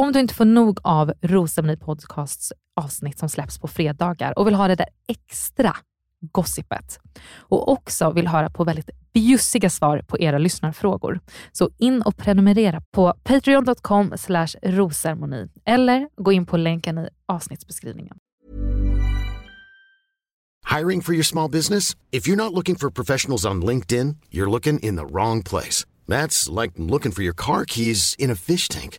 Om du inte får nog av Rosceremoni Podcasts avsnitt som släpps på fredagar och vill ha det där extra gossipet och också vill höra på väldigt bjussiga svar på era lyssnarfrågor. Så in och prenumerera på patreon.com rosermoni eller gå in på länken i avsnittsbeskrivningen. Hiring for your small business? If you're not looking for professionals on LinkedIn, you're looking in the wrong place. That's like looking for your car keys in a fish tank.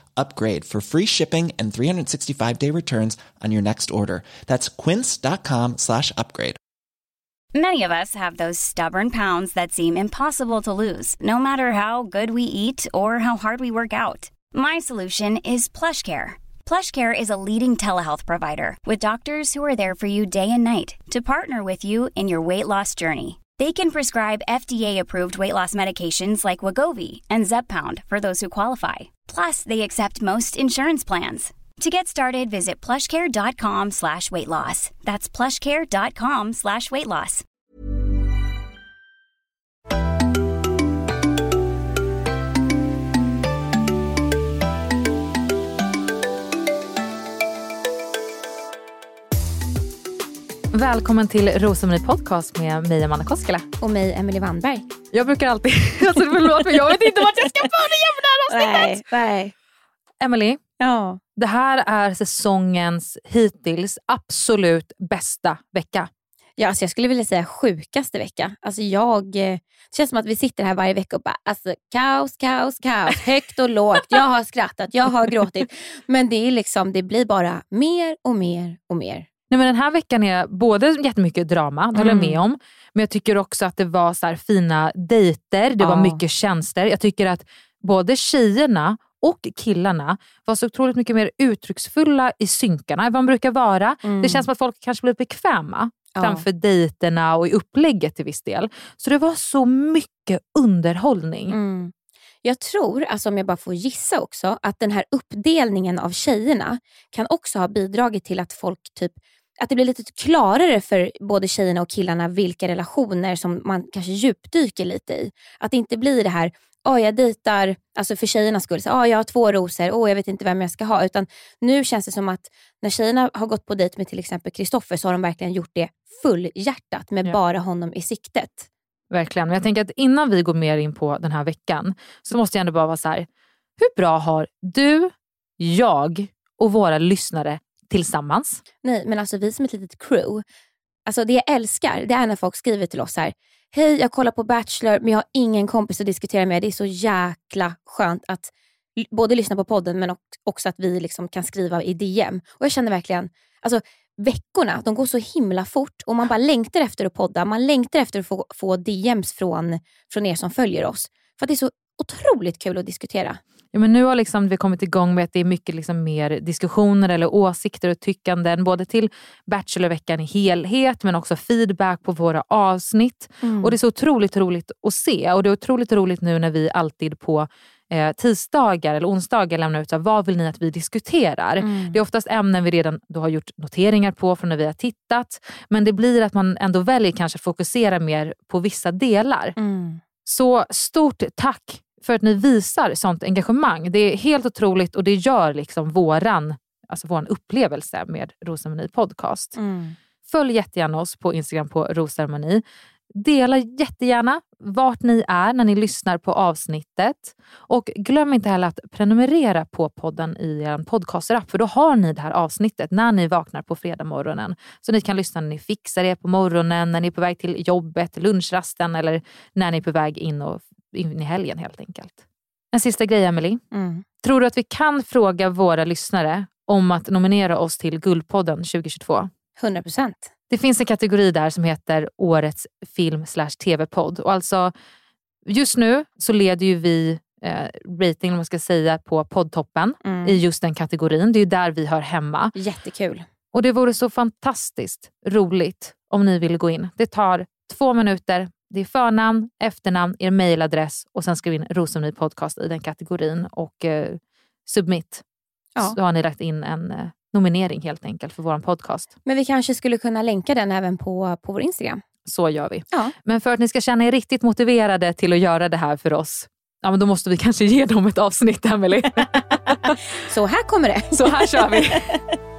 upgrade for free shipping and 365 day returns on your next order. That's quince.com slash upgrade. Many of us have those stubborn pounds that seem impossible to lose, no matter how good we eat or how hard we work out. My solution is PlushCare. PlushCare is a leading telehealth provider with doctors who are there for you day and night to partner with you in your weight loss journey. They can prescribe FDA-approved weight loss medications like Wagovi and Zepbound for those who qualify. Plus, they accept most insurance plans. To get started, visit plushcare.com slash weight loss. That's plushcare.com slash weight loss. Välkommen till Rosemary Podcast med mig Amanda Koskela. Och mig Emily Wannberg. Jag brukar alltid, alltså förlåt men jag vet inte vart jag ska börja med det här avsnittet. Nej, nej. Emily, Ja. det här är säsongens hittills absolut bästa vecka. Ja, alltså jag skulle vilja säga sjukaste vecka. Alltså jag, eh, det känns som att vi sitter här varje vecka och bara alltså, kaos, kaos, kaos. Högt och lågt. Jag har skrattat, jag har gråtit. Men det, är liksom, det blir bara mer och mer och mer. Nej, men den här veckan är både jättemycket drama, det håller jag Mm. med om. Men jag tycker också att det var så fina dejter, det var mycket tjänster. Jag tycker att både tjejerna och killarna var så otroligt mycket mer uttrycksfulla i synkarna än vad de brukar vara. Mm. Det känns som att folk kanske blir bekväma Ja. framför dejterna och i upplägget till viss del. Så det var så mycket underhållning. Mm. Jag tror, alltså om jag bara får gissa också, att den här uppdelningen av tjejerna kan också ha bidragit till att folk typ att det blir lite klarare för både tjejerna och killarna vilka relationer som man kanske djupdyker lite i. Att det inte blir det här, oh, jag dejtar, alltså för tjejernas skull, så, oh, jag har två rosor, oh, jag vet inte vem jag ska ha. Utan nu känns det som att när tjejerna har gått på dejt med till exempel Kristoffer så har de verkligen gjort det fullhjärtat med Ja. bara honom i siktet. Verkligen. Men jag tänker att innan vi går mer in på den här veckan så måste jag ändå bara vara så här. Hur bra har du, jag och våra lyssnare tillsammans? Nej, men alltså vi som ett litet crew. Alltså det jag älskar, det är när folk skriver till oss här. Hej, jag kollar på Bachelor men jag har ingen kompis att diskutera med. Det är så jäkla skönt att både lyssna på podden men också att vi liksom kan skriva i DM. Och jag känner verkligen, alltså veckorna, de går så himla fort och man bara längtar efter att podda. Man längtar efter att få, få DMs från, från er som följer oss. För att det är så otroligt kul att diskutera. Ja, men nu har liksom vi kommit igång med att det är mycket liksom mer diskussioner eller åsikter och tyckanden både till Bachelorveckan i helhet men också feedback på våra avsnitt. Och Det är så otroligt roligt att se och det är otroligt roligt nu när vi alltid på eh, tisdagar eller onsdagar lämnar ut vad vill ni att vi diskuterar. Det är oftast ämnen vi redan då har gjort noteringar på från när vi har tittat men det blir att man ändå väljer kanske att fokusera mer på vissa delar. Mm. Så stort tack för att ni visar sånt engagemang. Det är helt otroligt och det gör liksom våran, alltså våran upplevelse med Rosceremoni podcast. Mm. Följ jättegärna oss på Instagram på Rosceremoni. Dela jättegärna vart ni är när ni lyssnar på avsnittet. Och glöm inte heller att prenumerera på podden i er podcaster-app för då har ni det här avsnittet när ni vaknar på fredag morgonen. Så ni kan lyssna när ni fixar er på morgonen, när ni är på väg till jobbet, lunchrasten eller när ni är på väg in, och, in i helgen helt enkelt. En sista grej Emily. Mm. Tror du att vi kan fråga våra lyssnare om att nominera oss till Guldpodden 2022? 100 procent. Det finns en kategori där som heter Årets film slash tv-podd. Och alltså, just nu så leder ju vi eh, rating, om man ska säga, på poddtoppen Mm. i just den kategorin. Det är ju där vi hör hemma. Jättekul. Och det vore så fantastiskt roligt om ni ville gå in. Det tar två minuter. Det är förnamn, efternamn, er mailadress och sen skriv in Rosceremoni podcast i den kategorin och eh, submit. Ja. Så har ni lagt in en eh, nominering helt enkelt för vår podcast. Men vi kanske skulle kunna länka den även på, på vår Instagram. Så gör vi. Ja. Men för att ni ska känna er riktigt motiverade till att göra det här för oss, ja, men då måste vi kanske ge dem ett avsnitt, Emily. Så här kommer det. Så här kör vi.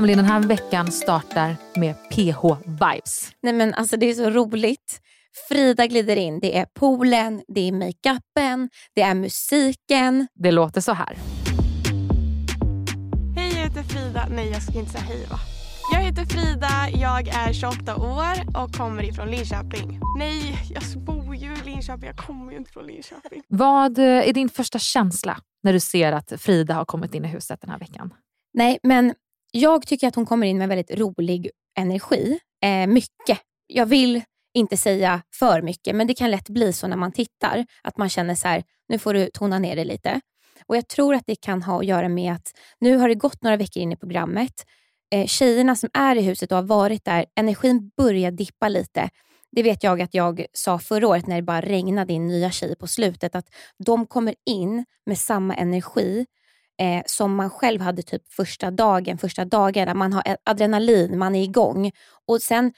Emily, den här veckan startar med PH Vibes. Nej men alltså det är så roligt. Frida glider in. Det är poolen, det är makeupen, det är musiken. Det låter så här. Hej, jag heter Frida. Nej, jag ska inte säga hej va? Jag heter Frida, jag är 28 år och kommer ifrån Linköping. Nej, jag bor ju i Linköping, jag kommer ju inte från Linköping. Vad eh, är din första känsla när du ser att Frida har kommit in i huset den här veckan? Nej men jag tycker att hon kommer in med väldigt rolig energi. Eh, mycket. Jag vill inte säga för mycket men det kan lätt bli så när man tittar. Att man känner så här, nu får du tona ner det lite. Och Jag tror att det kan ha att göra med att nu har det gått några veckor in i programmet. Eh, tjejerna som är i huset och har varit där, energin börjar dippa lite. Det vet jag att jag sa förra året när det bara regnade in nya tjejer på slutet. Att de kommer in med samma energi eh, som man själv hade typ första dagen, första dagarna. Man har adrenalin, man är igång. Och sen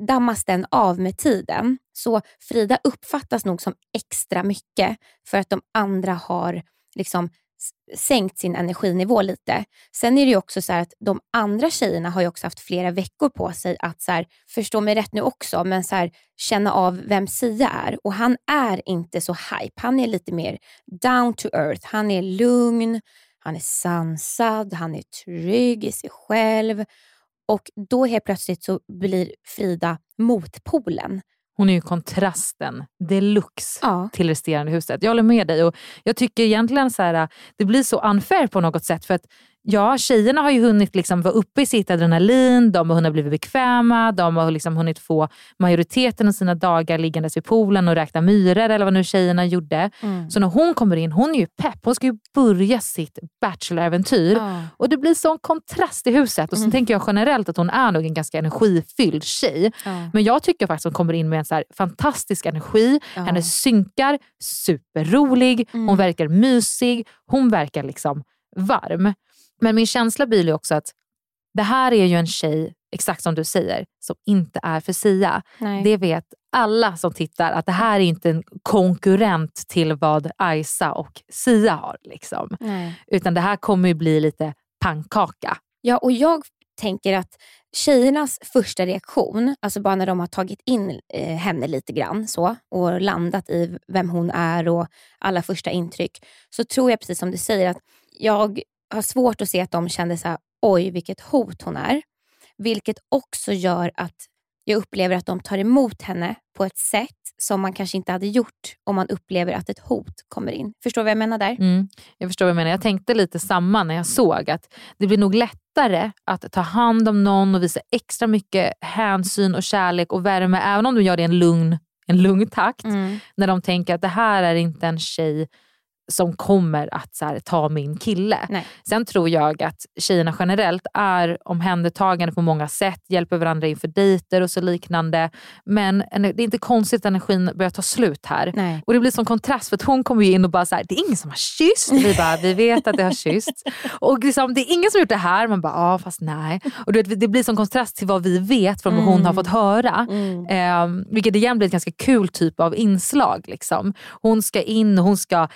dammas den av med tiden. Så Frida uppfattas nog som extra mycket för att de andra har liksom sänkt sin energinivå lite. Sen är det ju också så här att de andra tjejerna har ju också haft flera veckor på sig att, så här, förstå mig rätt nu också, men så här, känna av vem Sia är. Och han är inte så hype. Han är lite mer down to earth. Han är lugn, han är sansad, han är trygg i sig själv. Och då helt plötsligt så blir Frida motpolen. Hon är ju kontrasten deluxe Ja. till resterande huset. Jag håller med dig och jag tycker egentligen så här, det blir så unfair på något sätt. För att ja, tjejerna har ju hunnit liksom vara uppe i sitt adrenalin, de har hunnit bli bekväma, de har liksom hunnit få majoriteten av sina dagar liggandes vid poolen och räkna myror eller vad nu tjejerna gjorde. Mm. Så när hon kommer in, hon är ju pepp. Hon ska ju börja sitt Bachelor-äventyr. Ja. Och det blir sån kontrast i huset. Och sen Mm. tänker jag generellt att hon är nog en ganska energifylld tjej. Men jag tycker faktiskt att hon kommer in med en så fantastisk energi. Hennes synkar, superrolig, Mm. hon verkar mysig, hon verkar liksom varm. Men min känsla blir ju också att det här är ju en tjej, exakt som du säger, som inte är för Sia. Nej. Det vet alla som tittar att det här är inte en konkurrent till vad Aisa och Sia har. Liksom. Nej. Utan det här kommer ju bli lite pannkaka. Ja, och jag tänker att tjejernas första reaktion, alltså bara när de har tagit in eh, henne lite grann så, och landat i vem hon är och alla första intryck, så tror jag precis som du säger att jag har svårt att se att de kände så här, oj vilket hot hon är. Vilket också gör att jag upplever att de tar emot henne på ett sätt som man kanske inte hade gjort om man upplever att ett hot kommer in. Förstår du vad jag menar där? Mm, jag förstår vad du menar. Jag tänkte lite samma när jag såg att det blir nog lättare att ta hand om någon och visa extra mycket hänsyn och kärlek och värme, även om du gör det i en lugn, en lugn takt. Mm. När de tänker att det här är inte en tjej som kommer att så här, ta min kille. Nej. Sen tror jag att tjejerna generellt är omhändertagande på många sätt, hjälper varandra inför dejter och så liknande. Men det är inte konstigt att energin börjar ta slut här. Nej. Och det blir som kontrast för att hon kommer ju in och bara så här, det är ingen som har kysst. Vi bara, vi vet att det har kyssts. Och liksom, det är ingen som har gjort det här. Man bara, ja fast nej. Och vet, det blir som kontrast till vad vi vet från vad hon har fått höra. Eh, vilket igen blir ett ganska kul typ av inslag. Liksom. Hon ska in och hon ska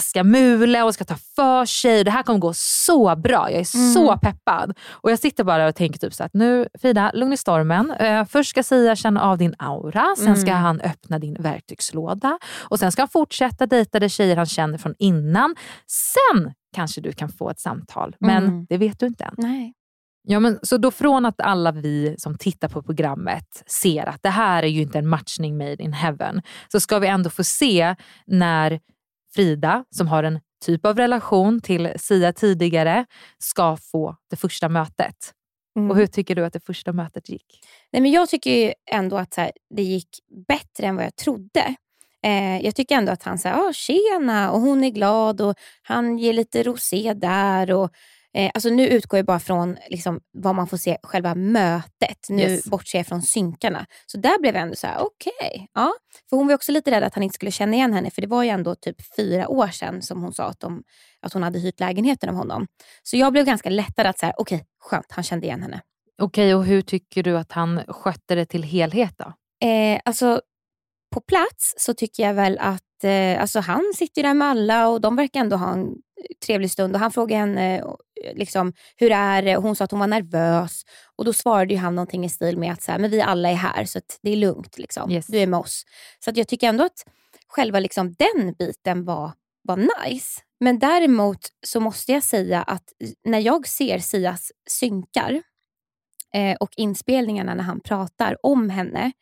slaska mule och ska ta för sig. Det här kommer gå så bra. Jag är så peppad. Och jag sitter bara och tänker typ så att nu Frida, lugn i stormen. Eh, först ska Sia känna av din aura. Sen ska han öppna din verktygslåda. Och sen ska han fortsätta dejta de tjejer han känner från innan. Sen kanske du kan få ett samtal. Men Mm. det vet du inte än. Nej. Ja, men, så då från att alla vi som tittar på programmet ser att det här är ju inte en matchning made in heaven, så ska vi ändå få se när Frida, som har en typ av relation till Sia tidigare, ska få det första mötet. Mm. Och hur tycker du att det första mötet gick? Nej, men jag tycker ändå att så här, det gick bättre än vad jag trodde. Eh, jag tycker ändå att han säger ah, tjena och hon är glad och han ger lite rosé där. Och, eh, alltså nu utgår jag bara från liksom, vad man får se själva mötet. Nu Yes. bortser jag från synkarna. Så där blev jag ändå så här, okej. ja. För hon var också lite rädd att han inte skulle känna igen henne. För det var ju ändå typ fyra år sedan som hon sa att, de, att hon hade hyrt lägenheten av honom. Så jag blev ganska lättad att säga, okej, skönt, han kände igen henne. Okej, och hur tycker du att han skötte det till helhet då? Eh, alltså, på plats så tycker jag väl att eh, alltså han sitter där med alla och de verkar ändå ha en trevlig stund. Och Han frågade henne eh, liksom, hur är det och hon sa att hon var nervös. Och Då svarade han någonting i stil med att så här, men vi alla är här så det är lugnt. Liksom. Yes. Du är med oss. Så att jag tycker ändå att själva liksom, den biten var, var nice. Men däremot så måste jag säga att när jag ser Sias synkar eh, och inspelningarna när han pratar om henne,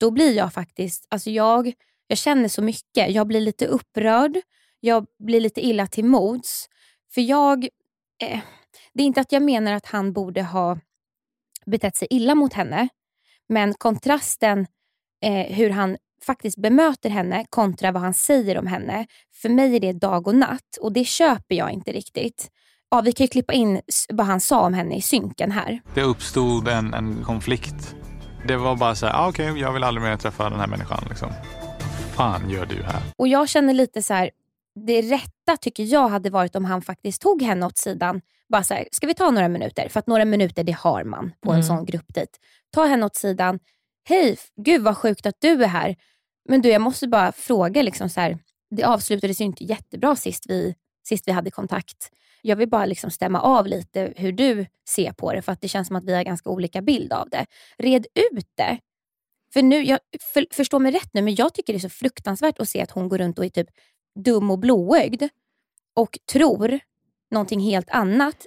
då blir jag faktiskt, alltså jag, jag känner så mycket. Jag blir lite upprörd, jag blir lite illa till mods. För jag, eh, det är inte att jag menar att han borde ha betett sig illa mot henne, men kontrasten eh, hur han faktiskt bemöter henne kontra vad han säger om henne, för mig är det dag och natt och det köper jag inte riktigt. Ja, vi kan ju klippa in vad han sa om henne i synken här. Det uppstod en, en konflikt. Det var bara så här, ah, okej, jag vill aldrig mer träffa den här människan. Liksom. fan gör du här? Och jag känner lite så här, det rätta tycker jag hade varit om han faktiskt tog henne åt sidan. Bara så här, ska vi ta några minuter? För att några minuter det har man på en Mm. sån gruppdejt. Ta henne åt sidan. Hej, gud vad sjukt att du är här. Men du, jag måste bara fråga. Liksom så här, det avslutades ju inte jättebra sist vi, sist vi hade kontakt. Jag vill bara liksom stämma av lite hur du ser på det. För att det känns som att vi har ganska olika bild av det. Red ut det. För nu, jag, för, förstå mig rätt nu, men jag tycker det är så fruktansvärt att se att hon går runt och är typ dum och blåögd och tror någonting helt annat.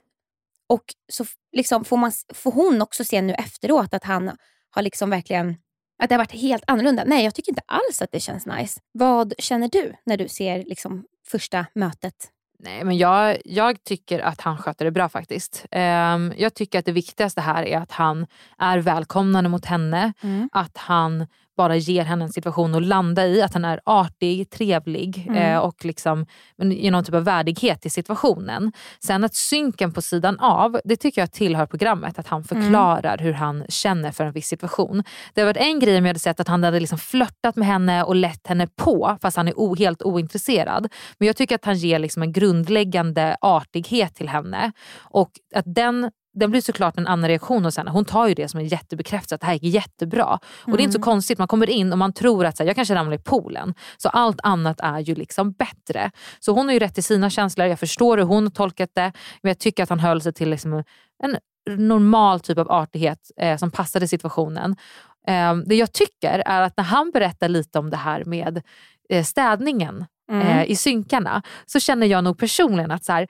Och så liksom får, man, får hon också se nu efteråt att han har liksom verkligen att det har varit helt annorlunda. Nej, jag tycker inte alls att det känns nice. Vad känner du när du ser liksom första mötet? Nej, men jag, jag tycker att han sköter det bra faktiskt. Ehm, jag tycker att det viktigaste här är att han är välkomnande mot henne. Att han bara ger henne en situation att landa i. Att han är artig, trevlig Mm. eh, och liksom, ger någon typ av värdighet i situationen. Sen att synken på sidan av, det tycker jag tillhör programmet. Att han förklarar hur han känner för en viss situation. Det har varit en grej om jag hade sett att han hade liksom flörtat med henne och lett henne på fast han är o, helt ointresserad. Men jag tycker att han ger liksom en grundläggande artighet till henne. Och att den den blir såklart en annan reaktion hos henne. Hon tar ju det som en jättebekräftelse att det här gick jättebra. Och det är inte så konstigt, man kommer in och man tror att så här, jag kanske ramlar i poolen. Så allt annat är ju liksom bättre. Så hon har ju rätt till sina känslor, jag förstår hur hon har tolkat det. Men jag tycker att han höll sig till liksom en normal typ av artighet eh, som passade situationen. Eh, det jag tycker är att när han berättar lite om det här med eh, städningen Mm. eh, i synkarna så känner jag nog personligen att så här,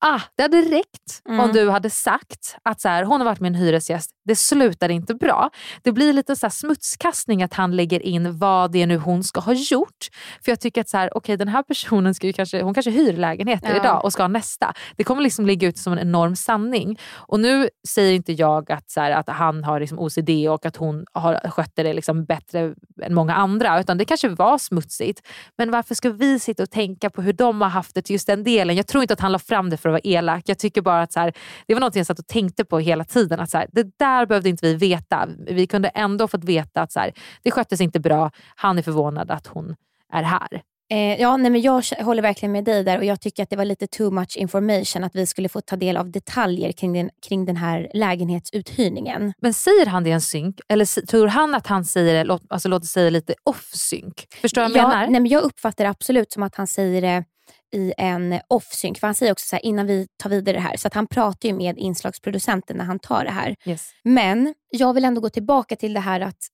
ah, det hade räckt Mm. om du hade sagt att så här, hon har varit en hyresgäst, det slutade inte bra. Det blir lite så här smutskastning att han lägger in vad det är nu hon ska ha gjort. För jag tycker att så här, okay, den här personen ska kanske, hon kanske hyr lägenheter Ja. idag och ska ha nästa. Det kommer liksom ligga ute som en enorm sanning. Och nu säger inte jag att, så här, att han har liksom OCD och att hon har skötte det liksom bättre än många andra. Utan det kanske var smutsigt. Men varför ska vi sitta och tänka på hur de har haft det till just den delen? Jag tror inte att han la fram det för att vara elak. Jag tycker bara att så här, det var något jag satt och tänkte på hela tiden. Att så här, det där behövde inte vi veta. Vi kunde ändå fått veta att så här, det sköttes inte bra. Han är förvånad att hon är här. Eh, ja, nej, men jag håller verkligen med dig där och jag tycker att det var lite too much information att vi skulle få ta del av detaljer kring den, kring den här lägenhetsuthyrningen. Men säger han det i en synk? Eller tror han att han säger det, låt, alltså, låt säga lite off-synk? Förstår du vad jag Ja, menar? nej, men jag uppfattar det absolut som att han säger det i en off-synk. För han säger också så här, innan vi tar vidare det här. Så han pratar ju med inslagsproducenten när han tar det här. Yes. Men jag vill ändå gå tillbaka till det här att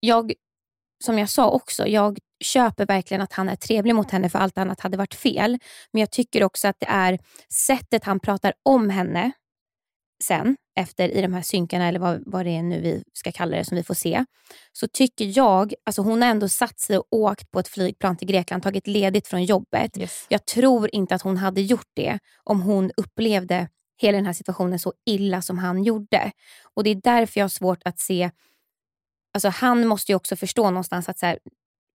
jag, som jag sa också, jag köper verkligen att han är trevlig mot henne för allt annat hade varit fel. Men jag tycker också att det är sättet han pratar om henne sen, efter i de här synkarna eller vad, vad det är nu vi ska kalla det som vi får se. Så tycker jag, alltså hon har ändå satt sig och åkt på ett flygplan till Grekland, tagit ledigt från jobbet. Yes. Jag tror inte att hon hade gjort det om hon upplevde hela den här situationen så illa som han gjorde. Och Det är därför jag har svårt att se... Alltså han måste ju också förstå någonstans att så här,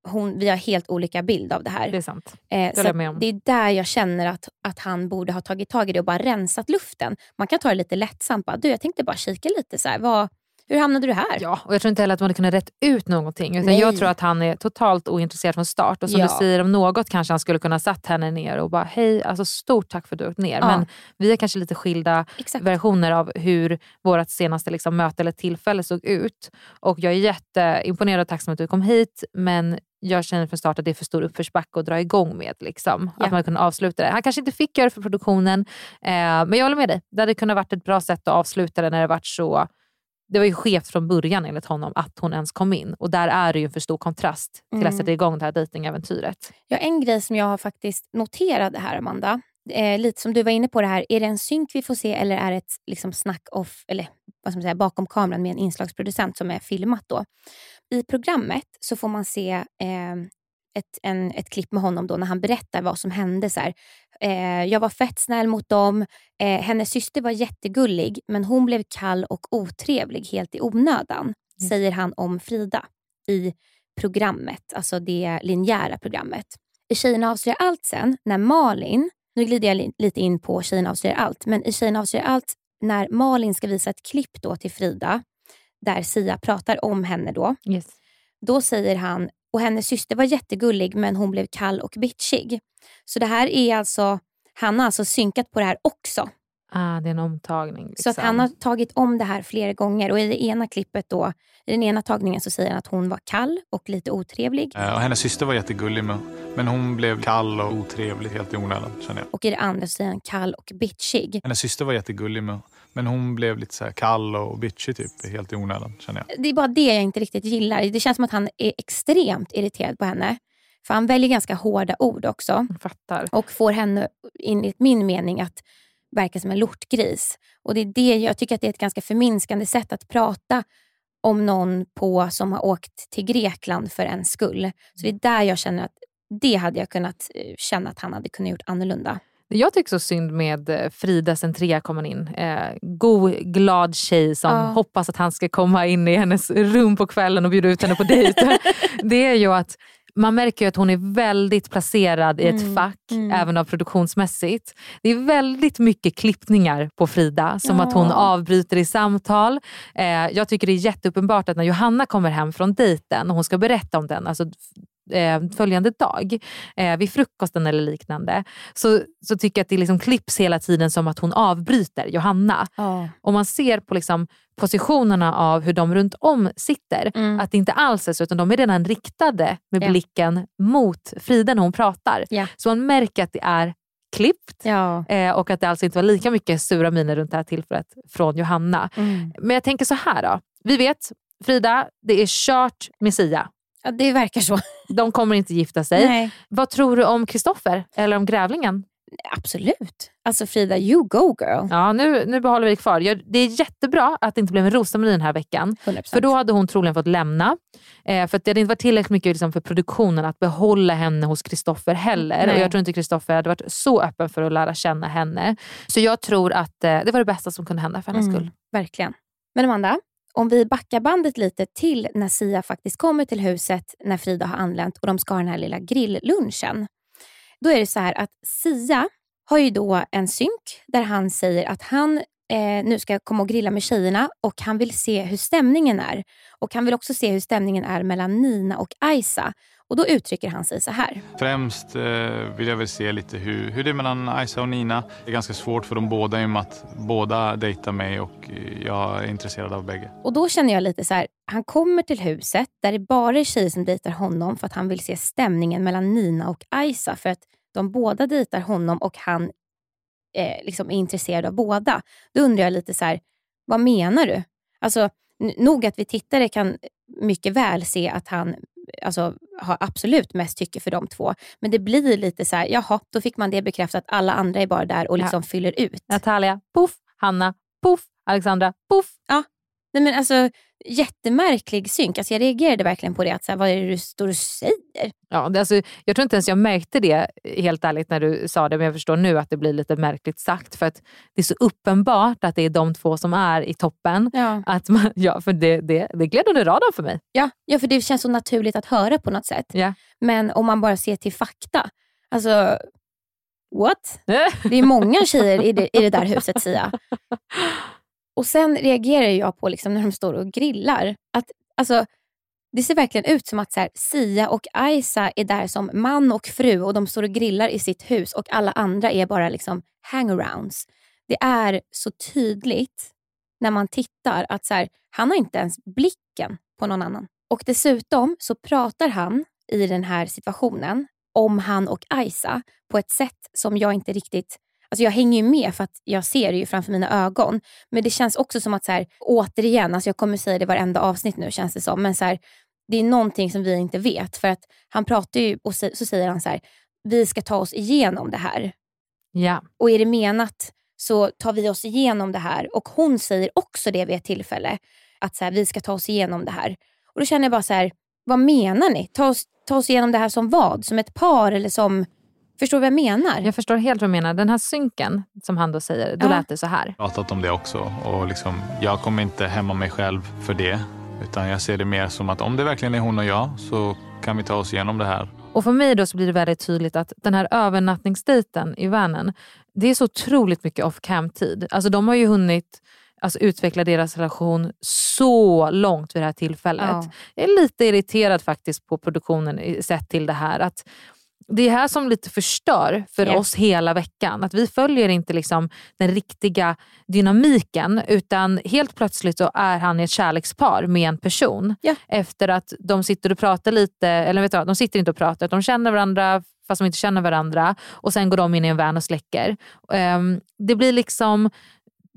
hon, vi har helt olika bild av det här. Det är sant. Eh, håller så det är där jag känner att, att han borde ha tagit tag i det och bara rensat luften. Man kan ta det lite lättsamt. Bara, du, jag tänkte bara kika lite. Så här, vad, hur hamnade du här? Ja, och jag tror inte heller att man hade kunnat rätt ut någonting. Utan Nej. jag tror att han är totalt ointresserad från start. Och som Ja. du säger, om något kanske han skulle kunna satt henne ner och bara, hej, alltså stort tack för att du åkt ner. Ja. Men vi har kanske lite skilda Exakt. versioner av hur vårt senaste liksom, möte eller tillfälle såg ut. Och jag är jätteimponerad och tacksam att du kom hit. Men jag känner från start att det är för stor uppförsbacke att dra igång med. Liksom. Ja. Att man kunde avsluta det. Han kanske inte fick göra det för produktionen. Eh, men jag håller med dig. Det hade kunnat varit ett bra sätt att avsluta det när det varit så det var ju skevt från början enligt honom att hon ens kom in. Och där är det ju en för stor kontrast till Mm. att sätta igång det här dejtingäventyret. Ja, en grej som jag har faktiskt noterat här Amanda, eh, lite som du var inne på det här, är det en synk vi får se eller är det ett liksom, snack off, eller vad ska man säga, bakom kameran med en inslagsproducent som är filmat då? I programmet så får man se eh, ett, en, ett klipp med honom då när han berättar vad som hände. Så här. Eh, jag var fett snäll mot dem. Eh, hennes syster var jättegullig men hon blev kall och otrevlig helt i onödan, säger han om Frida i programmet, alltså det linjära programmet. I Tjejerna avslöjar allt sen, när Malin, nu glider jag li- lite in på Tjejerna avslöjar allt, men i Tjejerna avslöjar allt, när Malin ska visa ett klipp då till Frida, där Sia pratar om henne då, Yes. då säger han, och hennes syster var jättegullig men hon blev kall och bitchig. Så det här är alltså, han har alltså synkat på det här också. Ah, det är en omtagning. Liksom. Så att han har tagit om det här flera gånger och i det ena klippet då, i den ena tagningen så säger han att hon var kall och lite otrevlig. Eh, Och hennes syster var jättegullig med, men hon blev kall och otrevlig helt i onödan känner jag. Och i det andra så säger han kall och bitchig. Hennes syster var jättegullig med, men hon blev lite så här kall och bitchig typ helt i onödan känner jag. Det är bara det jag inte riktigt gillar. Det känns som att han är extremt irriterad på henne. För han väljer ganska hårda ord också. Jag fattar. Och får henne, enligt min mening, att verka som en lortgris. Och det är det, jag tycker att det är ett ganska förminskande sätt att prata om någon på som har åkt till Grekland för en skull. Så det är där jag känner att det hade jag kunnat eh, känna att han hade kunnat gjort annorlunda. Jag tycker så synd med eh, Frida sen Trea kommer in. Eh, god, glad tjej som Ja. hoppas att han ska komma in i hennes rum på kvällen och bjuda ut henne på dejt. det är ju att man märker ju att hon är väldigt placerad i ett Mm, fack, mm. även av produktionsmässigt. Det är väldigt mycket klippningar på Frida, som att hon Ja. avbryter i samtal. Eh, jag tycker det är jätteuppenbart att när Johanna kommer hem från dejten och hon ska berätta om den, alltså eh, följande dag, eh, vid frukosten eller liknande, så, så tycker jag att det liksom klipps hela tiden som att hon avbryter Johanna. Ja. Och man ser på liksom positionerna av hur de runt om sitter, Mm. att det inte alls är så, utan de är redan riktade med Ja. blicken mot Frida när hon pratar. Ja. Så man märker att det är klippt Ja. eh, och att det alltså inte var lika mycket sura miner runt det här tillfället från Johanna. Mm. Men jag tänker så här då. Vi vet, Frida, det är kört med Sia. Ja, det verkar så. De kommer inte gifta sig. Nej. Vad tror du om Kristoffer eller om grävlingen? Absolut. Alltså Frida, you go girl. Ja, nu, nu behåller vi det kvar. Jag, det är jättebra att det inte blev en Rosamarie den här veckan. 100%. För då hade hon troligen fått lämna. Eh, för att det hade inte varit tillräckligt mycket liksom, för produktionen att behålla henne hos Kristoffer heller. Nej. Och jag tror inte Kristoffer hade varit så öppen för att lära känna henne. Så jag tror att eh, det var det bästa som kunde hända för hennes Mm. skull. Verkligen. Men Amanda, om vi backar bandet lite till när Sia faktiskt kommer till huset när Frida har anlänt och de ska ha den här lilla grilllunchen. Då är det så här att Sia har ju då en synk där han säger att han eh, nu ska komma och grilla med tjejerna och han vill se hur stämningen är. Och han vill också se hur stämningen är mellan Nina och Aisa. Och då uttrycker han sig så här. Främst eh, vill jag väl se lite hur, hur det är mellan Aisa och Nina. Det är ganska svårt för dem båda i och med att båda dejtar mig och eh, jag är intresserad av bägge. Och då känner jag lite så här, han kommer till huset där det bara är tjejer som dejtar honom för att han vill se stämningen mellan Nina och Aisa för att de båda dejtar honom och han eh, liksom är intresserad av båda. Då undrar jag lite så här, vad menar du? Alltså, nog att vi tittare kan mycket väl se att han alltså, har absolut mest tycke för de två. Men det blir lite så här, jaha, då fick man det bekräftat. Alla andra är bara där och liksom fyller ut. Natalia, poff. Hanna, poff. Alexandra, poff. Nej, men alltså, jättemärklig synk. Alltså, jag reagerade verkligen på det. Att, så här, vad är det du står och säger? Ja, det, alltså, jag tror inte ens jag märkte det helt ärligt när du sa det, men jag förstår nu att det blir lite märkligt sagt. För att det är så uppenbart att det är de två som är i toppen. Ja. Att man, ja, för det, det, det gled under radarn för mig. Ja, ja, för det känns så naturligt att höra på något sätt. Ja. Men om man bara ser till fakta. Alltså, what? Det är många tjejer i det, i det där huset Sia. Och sen reagerar jag på liksom när de står och grillar. Att, alltså, det ser verkligen ut som att så här, Sia och Aisa är där som man och fru och de står och grillar i sitt hus och alla andra är bara liksom hangarounds. Det är så tydligt när man tittar att så här, han har inte ens blicken på någon annan. Och dessutom så pratar han i den här situationen om han och Aisa på ett sätt som jag inte riktigt Alltså jag hänger ju med för att jag ser det ju framför mina ögon. Men det känns också som att, så här, återigen, alltså jag kommer säga det varenda avsnitt nu känns det som, men så här, det är någonting som vi inte vet. För att han pratar ju och så, säger han så här, vi ska ta oss igenom det här. Ja. Och är det menat så tar vi oss igenom det här. Och hon säger också det vid ett tillfälle, att så här, vi ska ta oss igenom det här. Och då känner jag bara så här, vad menar ni? Ta oss, ta oss igenom det här som vad? Som ett par eller som... Förstår du vad jag menar? Jag förstår helt vad du menar. Den här synken som han då säger, då Ja. lät det så här. pratat om det också och liksom, jag kommer inte hämma mig själv för det. Utan jag ser det mer som att om det verkligen är hon och jag så kan vi ta oss igenom det här. Och för mig då så blir det väldigt tydligt att den här övernattningsdejten i vanen, det är så otroligt mycket off cam-tid. Alltså de har ju hunnit alltså, utveckla deras relation så långt vid det här tillfället. Ja. Jag är lite irriterad faktiskt på produktionen sett till det här. Att det är här som lite förstör för Ja. oss hela veckan. Att vi följer inte liksom den riktiga dynamiken utan helt plötsligt så är han i ett kärlekspar med en person. Ja. Efter att de sitter och pratar lite, eller vet du vad, de sitter inte och pratar, de känner varandra fast de inte känner varandra och sen går de in i en van och släcker. Ehm, det blir liksom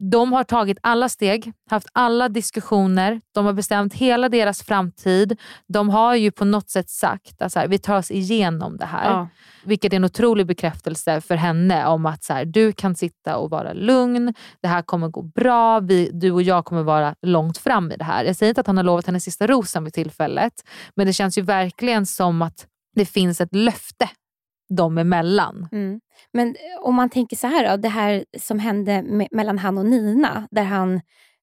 de har tagit alla steg, haft alla diskussioner, de har bestämt hela deras framtid. De har ju på något sätt sagt att så här, vi tar oss igenom det här. Ja. Vilket är en otrolig bekräftelse för henne om att så här, du kan sitta och vara lugn, det här kommer gå bra, vi, du och jag kommer vara långt fram i det här. Jag säger inte att han har lovat henne sista rosen vid tillfället, men det känns ju verkligen som att det finns ett löfte dem emellan. Mm. Men om man tänker så här då, det här som hände me- mellan han och Nina, där han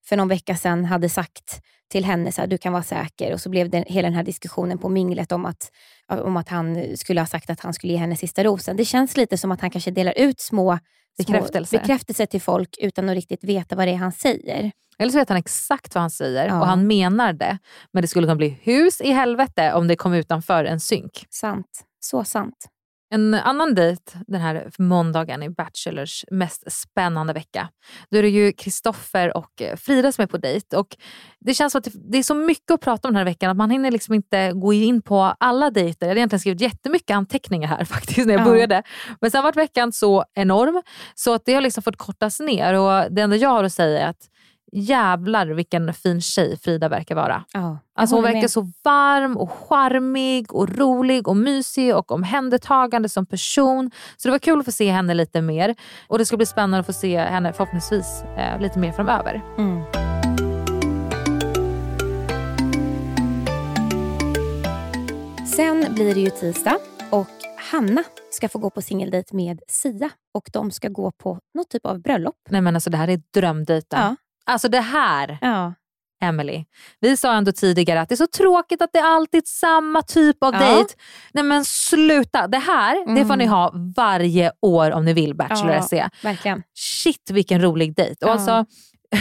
för någon vecka sedan hade sagt till henne så här, du kan vara säker och så blev det hela den här diskussionen på minglet om att, om att han skulle ha sagt att han skulle ge henne sista rosen. Det känns lite som att han kanske delar ut små Bekräftelser. små bekräftelser till folk utan att riktigt veta vad det är han säger. Eller så vet han exakt vad han säger Ja. och han menar det. Men det skulle kunna bli hus i helvete om det kom utanför en synk. Sant. Så sant. En annan dejt den här måndagen i Bachelors mest spännande vecka. Då är det ju Kristoffer och eh, Frida som är på dejt. Och det känns som att det- är så mycket att prata om den här veckan att man hinner liksom inte gå in på alla dejter. Jag hade egentligen skrivit jättemycket anteckningar här faktiskt när jag Ja. började. Men sen var veckan så enorm så att det har liksom fått kortas ner. Och Det enda jag har att säga är att jävlar vilken fin tjej Frida verkar vara. Ja, Alltså hon verkar med. så varm och charmig och rolig och mysig och omhändertagande som person. Så det var kul att få se henne lite mer. Och det ska bli spännande att få se henne förhoppningsvis eh, lite mer framöver. Mm. Sen blir det ju tisdag och Hanna ska få gå på singeldejt med Sia och de ska gå på något typ av bröllop. Nej men alltså det här är drömdejten. Ja. Alltså det här, Ja. Emily. Vi sa ändå tidigare att det är så tråkigt att det är alltid samma typ av Ja. dejt. Nej men sluta. Det här det får Mm. ni ha varje år om ni vill Bachelor Ja. SE. Verkligen. Shit vilken rolig dejt. Och Ja. alltså,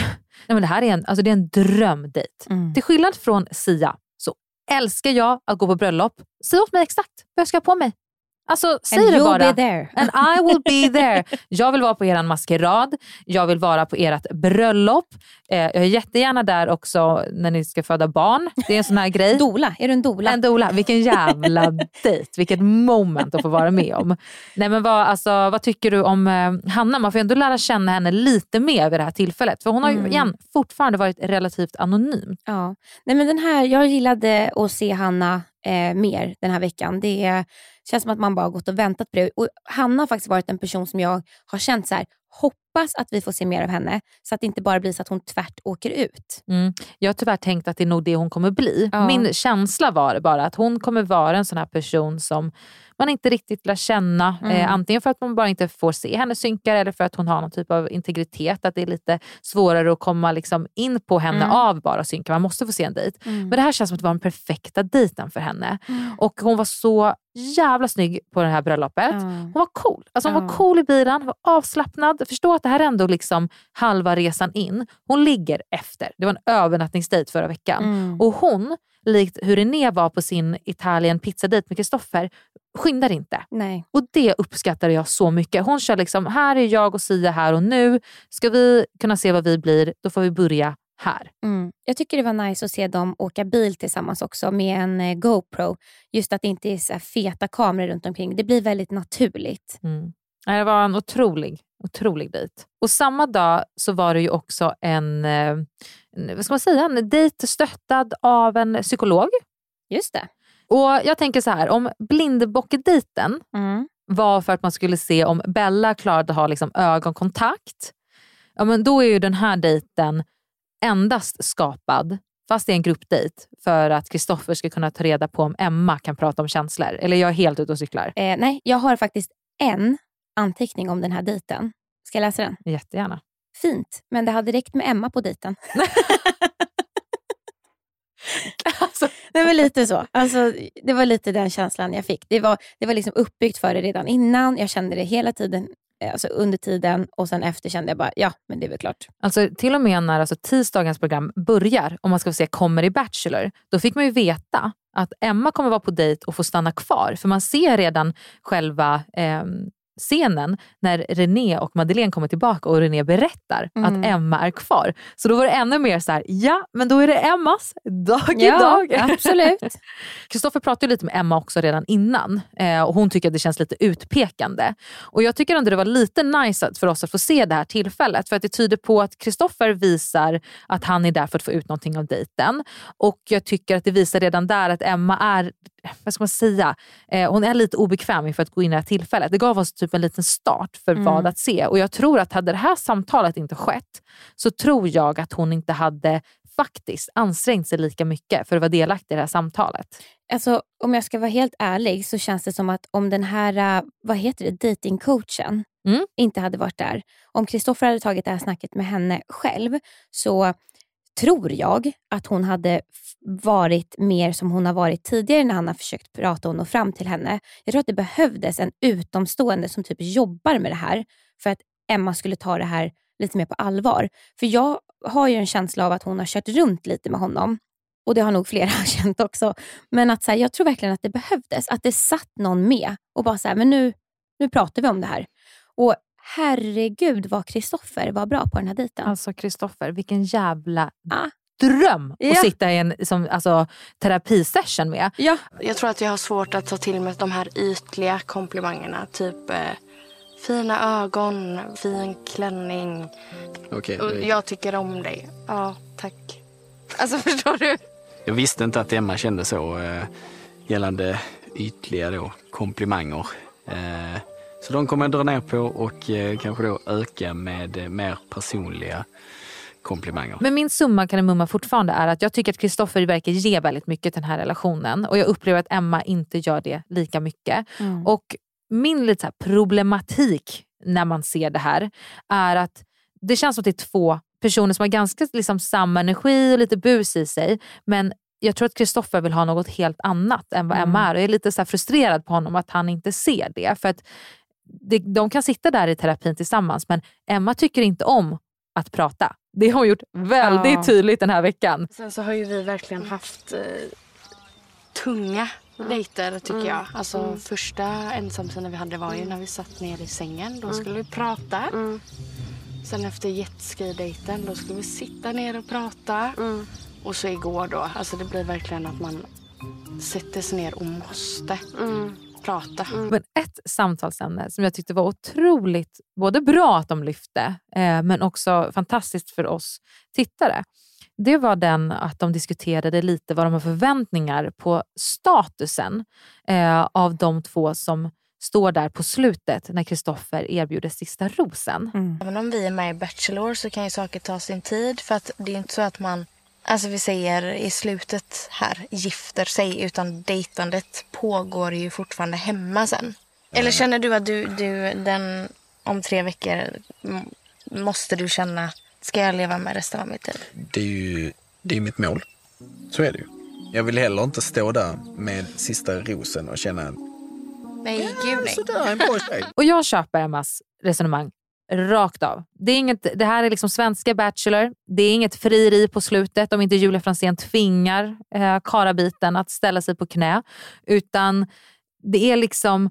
nej men det här är en, alltså det är en drömdejt. Mm. Till skillnad från Sia så älskar jag att gå på bröllop. Säg åt mig exakt vad jag ska ha på mig. Alltså säg And det you'll bara. be there. And I will be there. Jag vill vara på er maskerad, jag vill vara på ert bröllop. Eh, jag är jättegärna där också när ni ska föda barn. Det är en sån här grej. Dola, är du en dola? En dola. Vilken jävla dejt, vilket moment att få vara med om. Nej, men vad, alltså, vad tycker du om eh, Hanna? Man får ändå lära känna henne lite mer vid det här tillfället. För hon har ju Mm. igen fortfarande varit relativt anonym. Ja. Nej, men den här, jag gillade att se Hanna eh, mer den här veckan. Det känns som att man bara har gått och väntat på det. Och Hanna har faktiskt varit en person som jag har känt så här, hoppas att vi får se mer av henne så att det inte bara blir så att hon tvärt åker ut. Mm. Jag har tyvärr tänkt att det är nog det hon kommer bli. Ja. Min känsla var bara att hon kommer vara en sån här person som man inte riktigt lär känna. Mm. Eh, antingen för att man bara inte får se henne synkar eller för att hon har någon typ av integritet. Att det är lite svårare att komma liksom in på henne Mm. av bara synkar. Man måste få se en dejt. Men det här känns som att det var den perfekta dejten för henne. Och hon var så jävla snygg på det här bröllopet. Hon var cool. Alltså hon var cool i bilen, hon var avslappnad. Förstå att det här är ändå liksom halva resan in. Hon ligger efter. Det var en övernattningsdejt förra veckan. Mm. Och hon, likt hur René var på sin Italien pizzadejt med Kristoffer, skyndar inte. Nej. Och det uppskattar jag så mycket. Hon kör liksom, här är jag och Sia här och nu. Ska vi kunna se vad vi blir, då får vi börja här. Mm. Jag tycker det var nice att se dem åka bil tillsammans också med en eh, GoPro. Just att det inte är så feta kameror runt omkring. Det blir väldigt naturligt. Mm. Det var en otrolig, otrolig dejt. Och samma dag så var det ju också en, eh, en, vad ska man säga, en dejt stöttad av en psykolog. Just det. Och Jag tänker så här, om blindbockdejten Mm. var för att man skulle se om Bella klarade att ha liksom ögonkontakt, ja, men då är ju den här dejten endast skapad, fast det är en gruppdejt, för att Kristoffer ska kunna ta reda på om Emma kan prata om känslor. Eller jag är helt ute och cyklar. Eh, nej, jag har faktiskt en anteckning om den här dejten. Ska jag läsa den? Jättegärna. Fint, men det hade räckt med Emma på dejten. Alltså, Det var lite så. Alltså, det var lite den känslan jag fick. Det var, det var liksom uppbyggt för det redan innan. Jag kände det hela tiden eh, alltså under tiden och sen efter kände jag bara, ja men det är väl klart. Alltså, till och med när alltså, tisdagens program börjar, om man ska få se kommer i Bachelor, då fick man ju veta att Emma kommer vara på dejt och få stanna kvar. För man ser redan själva ehm, scenen när René och Madeleine kommer tillbaka och René berättar Mm. att Emma är kvar. Så då var det ännu mer så här, ja men då är det Emmas dag Ja, idag. absolut. Kristoffer pratade lite med Emma också redan innan eh, och hon tycker att det känns lite utpekande. Och Jag tycker ändå det var lite nice för oss att få se det här tillfället för att det tyder på att Kristoffer visar att han är där för att få ut någonting av dejten. Och jag tycker att det visar redan där att Emma är, vad ska man säga, eh, hon är lite obekväm inför att gå in i det här tillfället. Det gav oss typ en liten start för Mm. vad att se och jag tror att hade det här samtalet inte skett så tror jag att hon inte hade faktiskt ansträngt sig lika mycket för att vara delaktig i det här samtalet. Alltså, om jag ska vara helt ärlig så känns det som att om den här, äh, vad heter det, datingcoachen Mm. inte hade varit där. Om Kristoffer hade tagit det här snacket med henne själv så tror jag att hon hade varit mer som hon har varit tidigare när han har försökt prata och nå fram till henne. Jag tror att det behövdes en utomstående som typ jobbar med det här för att Emma skulle ta det här lite mer på allvar. För jag har ju en känsla av att hon har kört runt lite med honom och det har nog flera känt också. Men att så här, jag tror verkligen att det behövdes. Att det satt någon med och bara så här, men nu, nu pratar vi om det här. Och herregud vad Kristoffer var bra på den här dejten. Alltså Kristoffer, vilken jävla Ah. dröm att Ja. sitta i en som, alltså, terapisession med. ja. Jag tror att jag har svårt att ta till mig de här ytliga komplimangerna. Typ eh, Fina ögon, fin klänning. Okej. Och jag tycker om dig. Ja, tack. Alltså förstår du? Jag visste inte att Emma kände så eh, gällande ytliga då, komplimanger. Eh, så de kommer jag dra ner på och eh, kanske då öka med eh, mer personliga komplimanger. Men min summa kardemumma fortfarande är att jag tycker att Kristoffer verkar ge väldigt mycket till den här relationen och jag upplever att Emma inte gör det lika mycket. Mm. Och min lite så här problematik när man ser det här är att det känns som att det är två personer som har ganska liksom, samma energi och lite bus i sig. Men jag tror att Kristoffer vill ha något helt annat än vad Emma är. Och jag är lite så här frustrerad på honom att han inte ser det. För att det, De kan sitta där i terapin tillsammans men Emma tycker inte om att prata. Det har hon gjort väldigt Ja. tydligt den här veckan. Sen så har ju vi verkligen haft eh, tunga dejter tycker jag. Alltså första ensamtiden vi hade var ju när vi satt ner i sängen. Då skulle vi prata. Sen efter jetski-dejten då skulle vi sitta ner och prata. Och så igår då, alltså det blir verkligen att man sätter sig ner och måste prata. Men ett samtalsämne som jag tyckte var otroligt både bra att de lyfte eh, men också fantastiskt för oss tittare. Det var den att de diskuterade lite vad de har förväntningar på statusen eh, av de två som står där på slutet när Kristoffer erbjuder sista rosen. Även om vi är med i Bachelor så kan ju saker ta sin tid. För att det är inte så att man, alltså vi säger i slutet här, gifter sig. Utan dejtandet pågår ju fortfarande hemma sen. Eller känner du att du, du den om tre veckor måste du känna, ska jag leva med resten av mitt liv? Det är ju det är mitt mål. Så är det ju. Jag vill heller inte stå där med sista rosen och känna Nej, gud nej. sådär en bra tjej. Och jag köper Emmas resonemang rakt av. Det, är inget, det här är liksom svenska Bachelor. Det är inget frieri på slutet om inte Julia Franzén tvingar eh, karabiten att ställa sig på knä. Utan det är liksom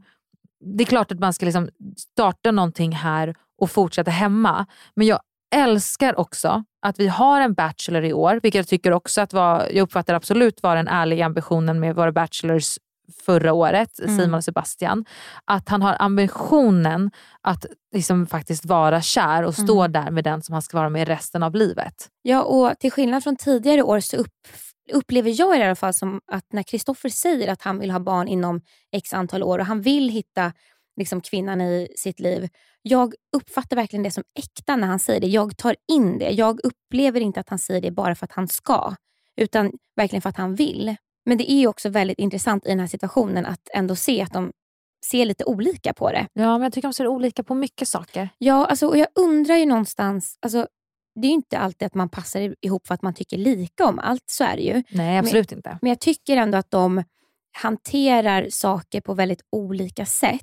det är klart att man ska liksom starta någonting här och fortsätta hemma. Men jag älskar också att vi har en Bachelor i år, vilket jag tycker också att var, jag uppfattar absolut var den ärliga ambitionen med våra Bachelors förra året, Mm. Simon och Sebastian. Att han har ambitionen att liksom faktiskt vara kär och stå Mm. där med den som han ska vara med resten av livet. Ja, och till skillnad från tidigare år så upp, upplever jag i alla fall som att när Kristoffer säger att han vill ha barn inom x antal år och han vill hitta liksom, kvinnan i sitt liv. Jag uppfattar verkligen det som äkta när han säger det. Jag tar in det. Jag upplever inte att han säger det bara för att han ska, utan verkligen för att han vill. Men det är ju också väldigt intressant i den här situationen att ändå se att de ser lite olika på det. Ja, men jag tycker de ser olika på mycket saker. Ja, alltså, och jag undrar ju någonstans, alltså, det är inte alltid att man passar ihop för att man tycker lika om allt, så är det ju. Nej, absolut inte. Men jag tycker ändå att de hanterar saker på väldigt olika sätt.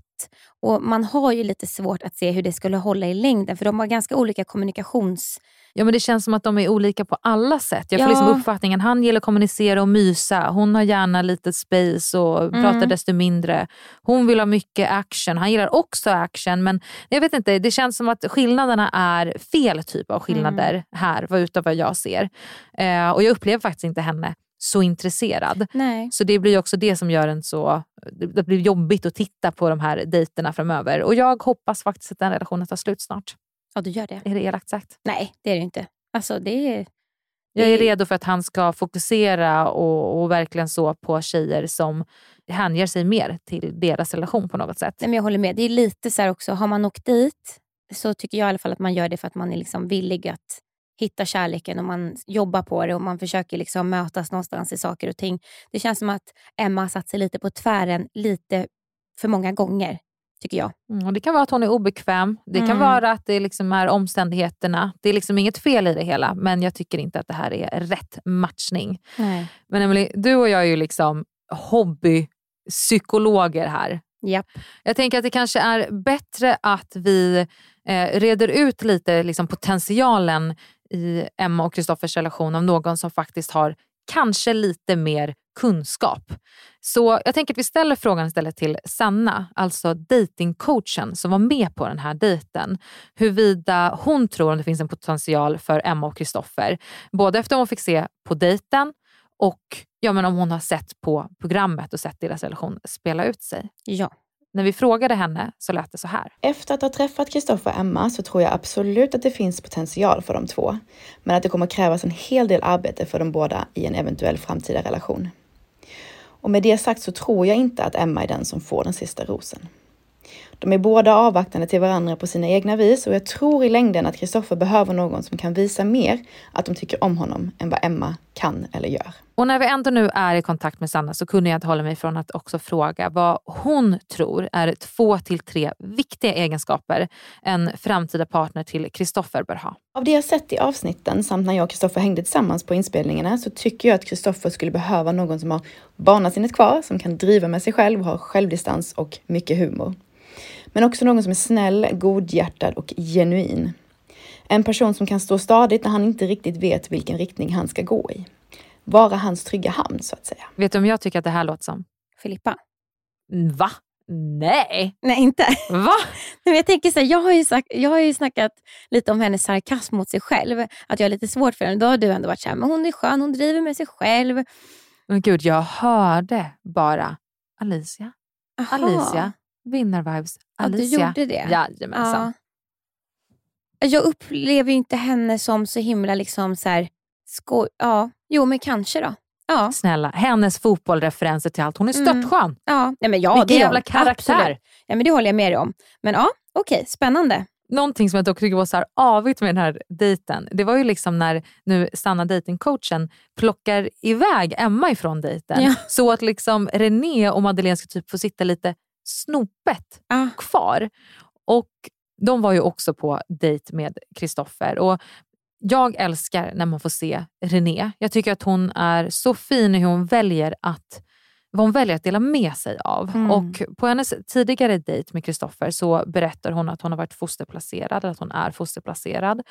Och Man har ju lite svårt att se hur det skulle hålla i längden för de har ganska olika kommunikations... Ja, men det känns som att de är olika på alla sätt. Jag får Ja. liksom uppfattningen han gillar att kommunicera och mysa. Hon har gärna lite space och Mm. pratar desto mindre. Hon vill ha mycket action. Han gillar också action men jag vet inte, det känns som att skillnaderna är fel typ av skillnader Mm. här utav vad jag ser. Eh, och jag upplever faktiskt inte henne så intresserad. Nej. Så det blir också det som gör en så... Det blir jobbigt att titta på de här dejterna framöver. Och jag hoppas faktiskt att den relationen tar slut snart. Ja, du gör det. Är det elakt sagt? Nej, det är det inte. Alltså, det är... Jag är redo för att han ska fokusera och, och verkligen så på tjejer som hänger sig mer till deras relation på något sätt. Nej, men jag håller med. Det är lite så här också, har man åkt dit så tycker jag i alla fall att man gör det för att man är liksom villig att hitta kärleken och man jobbar på det och man försöker liksom mötas någonstans i saker och ting. Det känns som att Emma har satt sig lite på tvären lite för många gånger, tycker jag. Mm, och det kan vara att hon är obekväm. Det kan Mm. vara att det liksom är omständigheterna. Det är liksom inget fel i det hela men jag tycker inte att det här är rätt matchning. Nej. Men Emily, du och jag är ju liksom hobbypsykologer här. Japp. Jag tänker att det kanske är bättre att vi eh, reder ut lite liksom, potentialen i Emma och Kristoffers relation av någon som faktiskt har kanske lite mer kunskap. Så jag tänker att vi ställer frågan istället till Sanna, alltså datingcoachen som var med på den här dejten. Huruvida hon tror att det finns en potential för Emma och Kristoffer. Både efter hon fick se på dejten och ja, men om hon har sett på programmet och sett deras relation spela ut sig. Ja. När vi frågade henne så lät det så här. Efter att ha träffat Kristoffer och Emma så tror jag absolut att det finns potential för de två. Men att det kommer krävas en hel del arbete för de båda i en eventuell framtida relation. Och med det sagt så tror jag inte att Emma är den som får den sista rosen. De är båda avvaktande till varandra på sina egna vis och jag tror i längden att Kristoffer behöver någon som kan visa mer att de tycker om honom än vad Emma kan eller gör. Och när vi ändå nu är i kontakt med Sanna så kunde jag inte hålla mig från att också fråga vad hon tror är två till tre viktiga egenskaper en framtida partner till Kristoffer bör ha. Av det jag sett i avsnitten samt när jag och Kristoffer hängde tillsammans på inspelningarna så tycker jag att Kristoffer skulle behöva någon som har barnasinnet kvar, som kan driva med sig själv har självdistans och mycket humor. Men också någon som är snäll, godhjärtad och genuin. En person som kan stå stadigt när han inte riktigt vet vilken riktning han ska gå i. Vara hans trygga hamn så att säga. Vet du om jag tycker att det här låter som? Filippa. Va? Nej! Nej, inte. Va? Men jag, tänker så här, jag, har ju sagt, jag har ju snackat lite om hennes sarkasm mot sig själv. Att jag har lite svårt för henne. Då har du ändå varit så här, men hon är skön, hon driver med sig själv. Men gud, jag hörde bara Alicia. Aha. Alicia. Vinnarvibes. Alicia. Ja, du gjorde det? Jajamensan. Ja. Jag upplever inte henne som så himla liksom så här, skoj. Ja, jo men kanske då. Ja. Snälla, hennes fotbollreferenser till allt. Hon är Mm. störtskön. Ja, nej, men ja Vilken jävla karaktär. Absolut. Ja, men det håller jag med dig om. Men ja, okej, spännande. Någonting som jag dock tycker var så här avigt med den här dejten, det var ju liksom när nu Sanna datingcoachen plockar iväg Emma ifrån dejten. Ja. Så att liksom René och Madeleine ska typ få sitta lite snopet Ah. kvar. Och de var ju också på dejt med Kristoffer. Och jag älskar när man får se René. Jag tycker att hon är så fin i hur hon väljer att vad hon väljer att dela med sig av. Mm. Och På hennes tidigare dejt med Kristoffer så berättar hon att hon har varit fosterplacerad, att hon är fosterplacerad.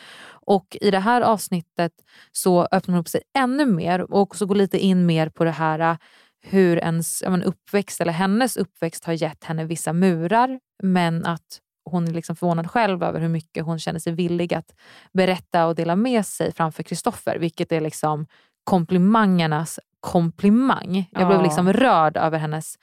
Och I det här avsnittet så öppnar hon upp sig ännu mer och också går lite in mer på det här hur ens ja, men uppväxt, eller hennes uppväxt har gett henne vissa murar, men att hon är liksom förvånad själv över hur mycket hon känner sig villig att berätta och dela med sig framför Kristoffer, vilket är liksom komplimangernas komplimang. Jag blev Ja. liksom rörd över hennes,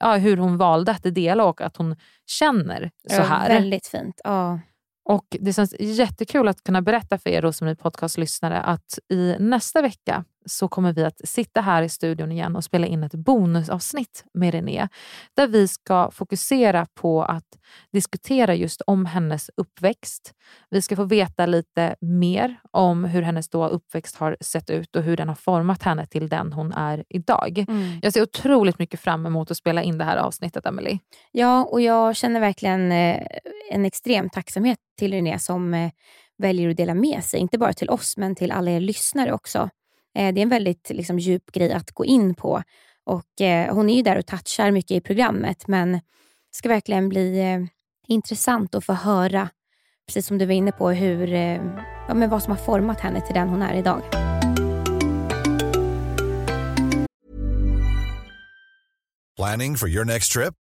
ja, hur hon valde att dela och att hon känner så Ja, här. Väldigt fint. Ja. Och Det känns jättekul att kunna berätta för er Rosemarie Podcast-lyssnare att i nästa vecka så kommer vi att sitta här i studion igen och spela in ett bonusavsnitt med René. Där vi ska fokusera på att diskutera just om hennes uppväxt. Vi ska få veta lite mer om hur hennes då uppväxt har sett ut och hur den har format henne till den hon är idag. Mm. Jag ser otroligt mycket fram emot att spela in det här avsnittet, Emily. Ja, och jag känner verkligen eh, en extrem tacksamhet till René som eh, väljer att dela med sig. Inte bara till oss, men till alla er lyssnare också. Eh, det är en väldigt liksom, djup grej att gå in på. Och eh, Hon är ju där och touchar mycket i programmet, men det ska verkligen bli eh, intressant att få höra, precis som du var inne på, hur, eh, ja, men vad som har format henne till den hon är idag. Planning for your next trip?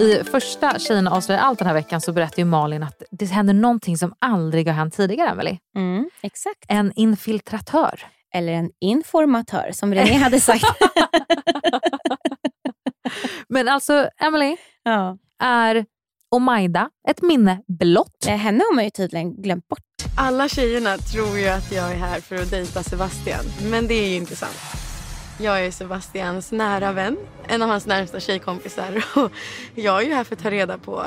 I första Tjejerna avslöjar allt den här veckan så berättar ju Malin att det händer någonting som aldrig har hänt tidigare, Emily. Mm, exakt. En infiltratör. Eller en informatör som René hade sagt. Men alltså, Emily, ja. är Omaida ett minne blott? Nej, henne har man ju tydligen glömt bort. Alla tjejerna tror ju att jag är här för att dejta Sebastian. Men det är ju inte sant. Jag är Sebastians nära vän, en av hans närmsta tjejkompisar. Och jag är ju här för att ta reda på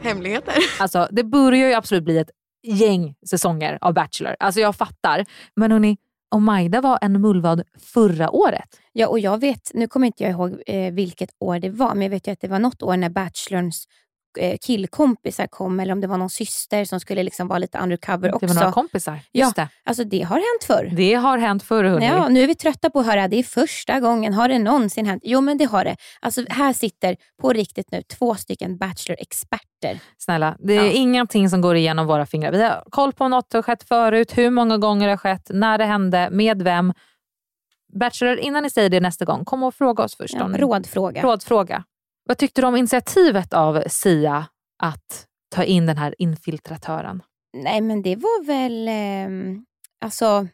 hemligheter. Alltså, det börjar ju absolut bli ett gäng säsonger av Bachelor. Alltså jag fattar. Men hörni, Omaida var en mullvad förra året. Ja, och jag vet, nu kommer inte jag ihåg eh, vilket år det var, men jag vet ju att det var något år när Bachelorns killkompisar kom, eller om det var någon syster som skulle liksom vara lite undercover också. Det var några kompisar. Just ja, det. alltså det har hänt förr. Det har hänt förr hörni. Ja, nu är vi trötta på att höra det är första gången. Har det någonsin hänt? Jo, men det har det. Alltså, här sitter på riktigt nu två stycken Bachelor-experter. Snälla, det är Ja. ingenting som går igenom våra fingrar. Vi har koll på om något har skett förut, hur många gånger det har skett, när det hände, med vem. Bachelor, innan ni säger det nästa gång, kom och fråga oss först. Ja, om rådfråga. Rådfråga. Vad tyckte du om initiativet av Sia att ta in den här infiltratören? Nej, men det var väl... eh, alltså,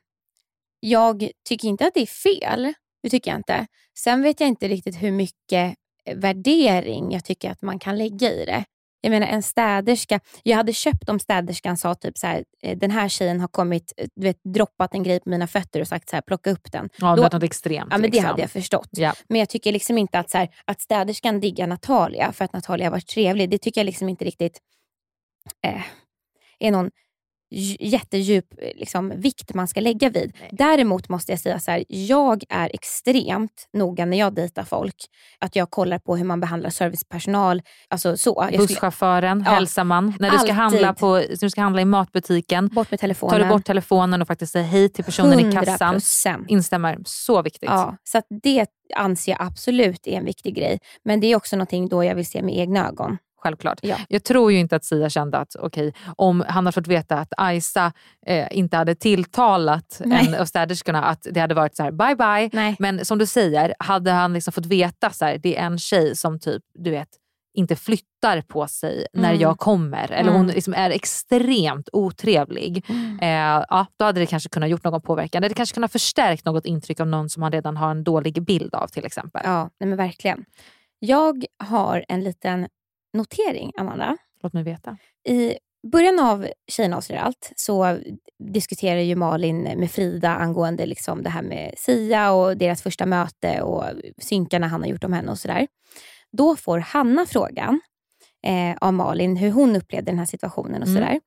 jag tycker inte att det är fel. Det tycker jag inte. Sen vet jag inte riktigt hur mycket eh, värdering jag tycker att man kan lägga i det. Jag menar en städerska. Jag hade köpt om städerskan sa typ så här, eh, den här tjejen har kommit, eh, du vet, droppat en grej på mina fötter och sagt så här, plocka upp den. Ja, det Då- var något extremt. Ja, men det liksom. hade jag förstått. Ja. Men jag tycker liksom inte att, så här, att städerskan diggar Natalia för att Natalia har varit trevlig. Det tycker jag liksom inte riktigt eh, är någon jättedjup liksom, vikt man ska lägga vid. Däremot måste jag säga så här, jag är extremt noga när jag dejtar folk. Att jag kollar på hur man behandlar servicepersonal. Alltså så. Busschauffören, Ja, hälsar man. När du, ska alltid. handla på, när du ska handla i matbutiken, Bort med telefonen. tar du bort telefonen och faktiskt säger hej till personen i kassan. 100%. Instämmer. Så viktigt. Ja, så det anser jag absolut är en viktig grej. Men det är också någonting då jag vill se med egna ögon. Självklart. Ja. Jag tror ju inte att Sia kände att okej, om han hade fått veta att Aisa eh, inte hade tilltalat Nej. en av städerskorna, att det hade varit så här bye bye. Nej. Men som du säger, hade han liksom fått veta så här, det är en tjej som typ, du vet, inte flyttar på sig när Mm. jag kommer. Eller hon Mm. liksom är extremt otrevlig. Eh, ja, då hade det kanske kunnat gjort någon påverkan. Det kanske kunnat förstärkt något intryck av någon som han redan har en dålig bild av till exempel. Ja, nej men verkligen. Jag har en liten notering, Amanda. Låt mig veta. I början av Tjejerna avslöjar allt så diskuterar ju Malin med Frida angående liksom det här med Sia och deras första möte och synkarna han har gjort om henne och sådär. Då får Hanna frågan eh, av Malin hur hon upplevde den här situationen och Mm. sådär.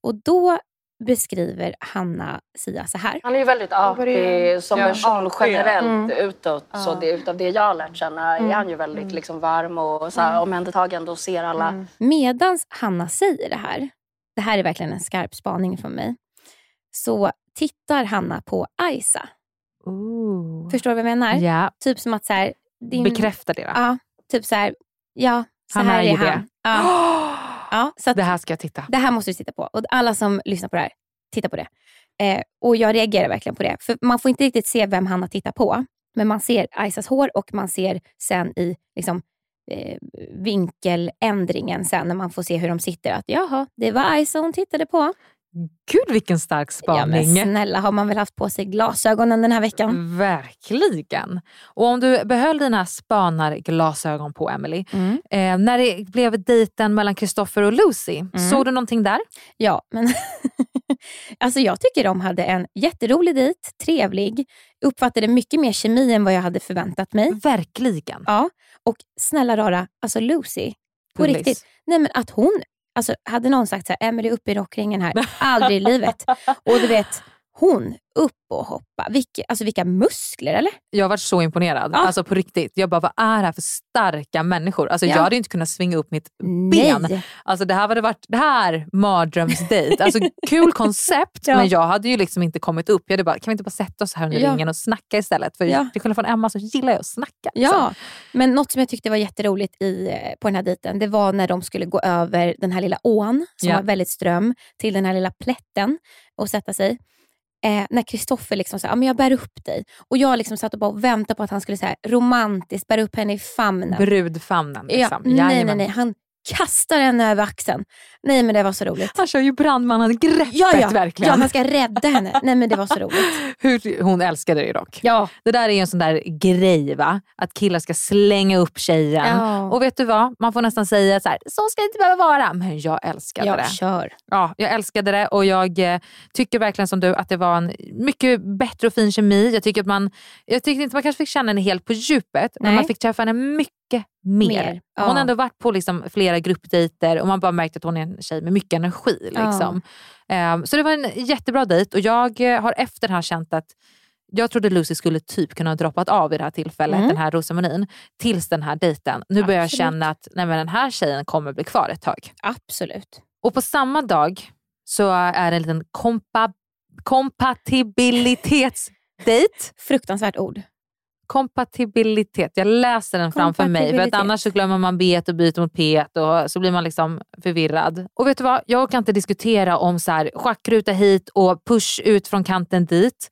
Och då beskriver Hanna Sia så här. Han är ju väldigt artig som Ja. person generellt Mm. utåt. Så Ja. det, utav det jag har lärt känna Mm. är han ju väldigt liksom, varm och så här, Mm. omhändertagande och ser alla. Medans Hanna säger det här, det här är verkligen en skarp spaning från mig, så tittar Hanna på Aisa. Förstår du vad jag menar? Ja. Typ som att så här, din... Bekräfta det då. Ja, typ så här, ja, så Han här är är, ju han. det. Ja. ja, så Det här ska jag titta. det här måste du titta på. Och alla som lyssnar på det här, titta på det. Eh, och jag reagerar verkligen på det. För man får inte riktigt se vem Hanna tittar på. Men man ser Aisas hår och man ser sen i liksom, eh, vinkeländringen sen när man får se hur de sitter att jaha, det var Aisa hon tittade på. Gud vilken stark spaning. Ja, snälla, har man väl haft på sig glasögonen den här veckan? Verkligen. Och om du behöll dina spanarglasögon på Emily. Mm. Eh, när det blev dejten mellan Kristoffer och Lucy, mm. såg du någonting där? Ja, men alltså jag tycker de hade en jätterolig dejt, trevlig. Uppfattade mycket mer kemi än vad jag hade förväntat mig. Verkligen. Ja, och snälla rara, alltså Lucy, på Pullis. riktigt. Nej, men att hon Alltså, hade någon sagt så här, Emelie upp i rockringen här, aldrig i livet. Och du vet, hon upp och hoppa. Vilka, alltså vilka muskler eller? Jag har varit så imponerad. Ja. Alltså på riktigt. Jag bara, vad är det här för starka människor? Alltså ja. Jag hade inte kunnat svinga upp mitt ben. Nej. Alltså det här hade varit det här mardrömsdejt. Alltså kul koncept ja. men jag hade ju liksom inte kommit upp. Jag hade bara, kan vi inte bara sätta oss här under ja. ringen och snacka istället? För ja. till skillnad från Emma så gillar jag att snacka. Liksom. Ja, men något som jag tyckte var jätteroligt i, på den här dejten det var när de skulle gå över den här lilla ån som var väldigt ström till den här lilla plätten och sätta sig eh, när Kristoffer liksom sa, ah, jag bär upp dig. Och jag liksom satt och bara väntade på att han skulle så romantiskt bära upp henne i famnen. Brudfamnen. Liksom. Ja, nej, nej, nej. Han kastar henne över axeln. Nej men det var så roligt. Han kör ju brandmannen-greppet ja, ja. verkligen. Ja, han ska rädda henne. Nej men det var så roligt. Hur, hon älskade det dock. Ja. Det där är ju en sån där grej va? Att killar ska slänga upp tjejen. Ja. Och vet du vad? Man får nästan säga så här, så ska det inte behöva vara. Men jag älskade ja, det. Kör. Ja, jag älskade det och jag eh, tycker verkligen som du att det var en mycket bättre och fin kemi. Jag tycker att man, jag tyckte inte man kanske fick känna henne helt på djupet, Nej. men man fick träffa henne mycket mer. mer. Ja. Hon har ändå varit på liksom flera gruppdejter och man bara märkt att hon är en tjej med mycket energi. Liksom. Ja. Um, så det var en jättebra dejt och jag eh, har efter det här känt att jag trodde Lucy skulle typ kunna ha droppat av i det här tillfället, mm. den här rosamarin, tills den här dejten. Nu börjar jag känna att nej, den här tjejen kommer bli kvar ett tag. Absolut. Och på samma dag så är det en liten kompa kompatibilitetsdejt. Fruktansvärt ord. Kompatibilitet. Jag läser den framför mig. För att annars så glömmer man B och byter mot P och så blir man liksom förvirrad. Och vet du vad? Jag kan inte diskutera om så här, schackruta hit och push ut från kanten dit.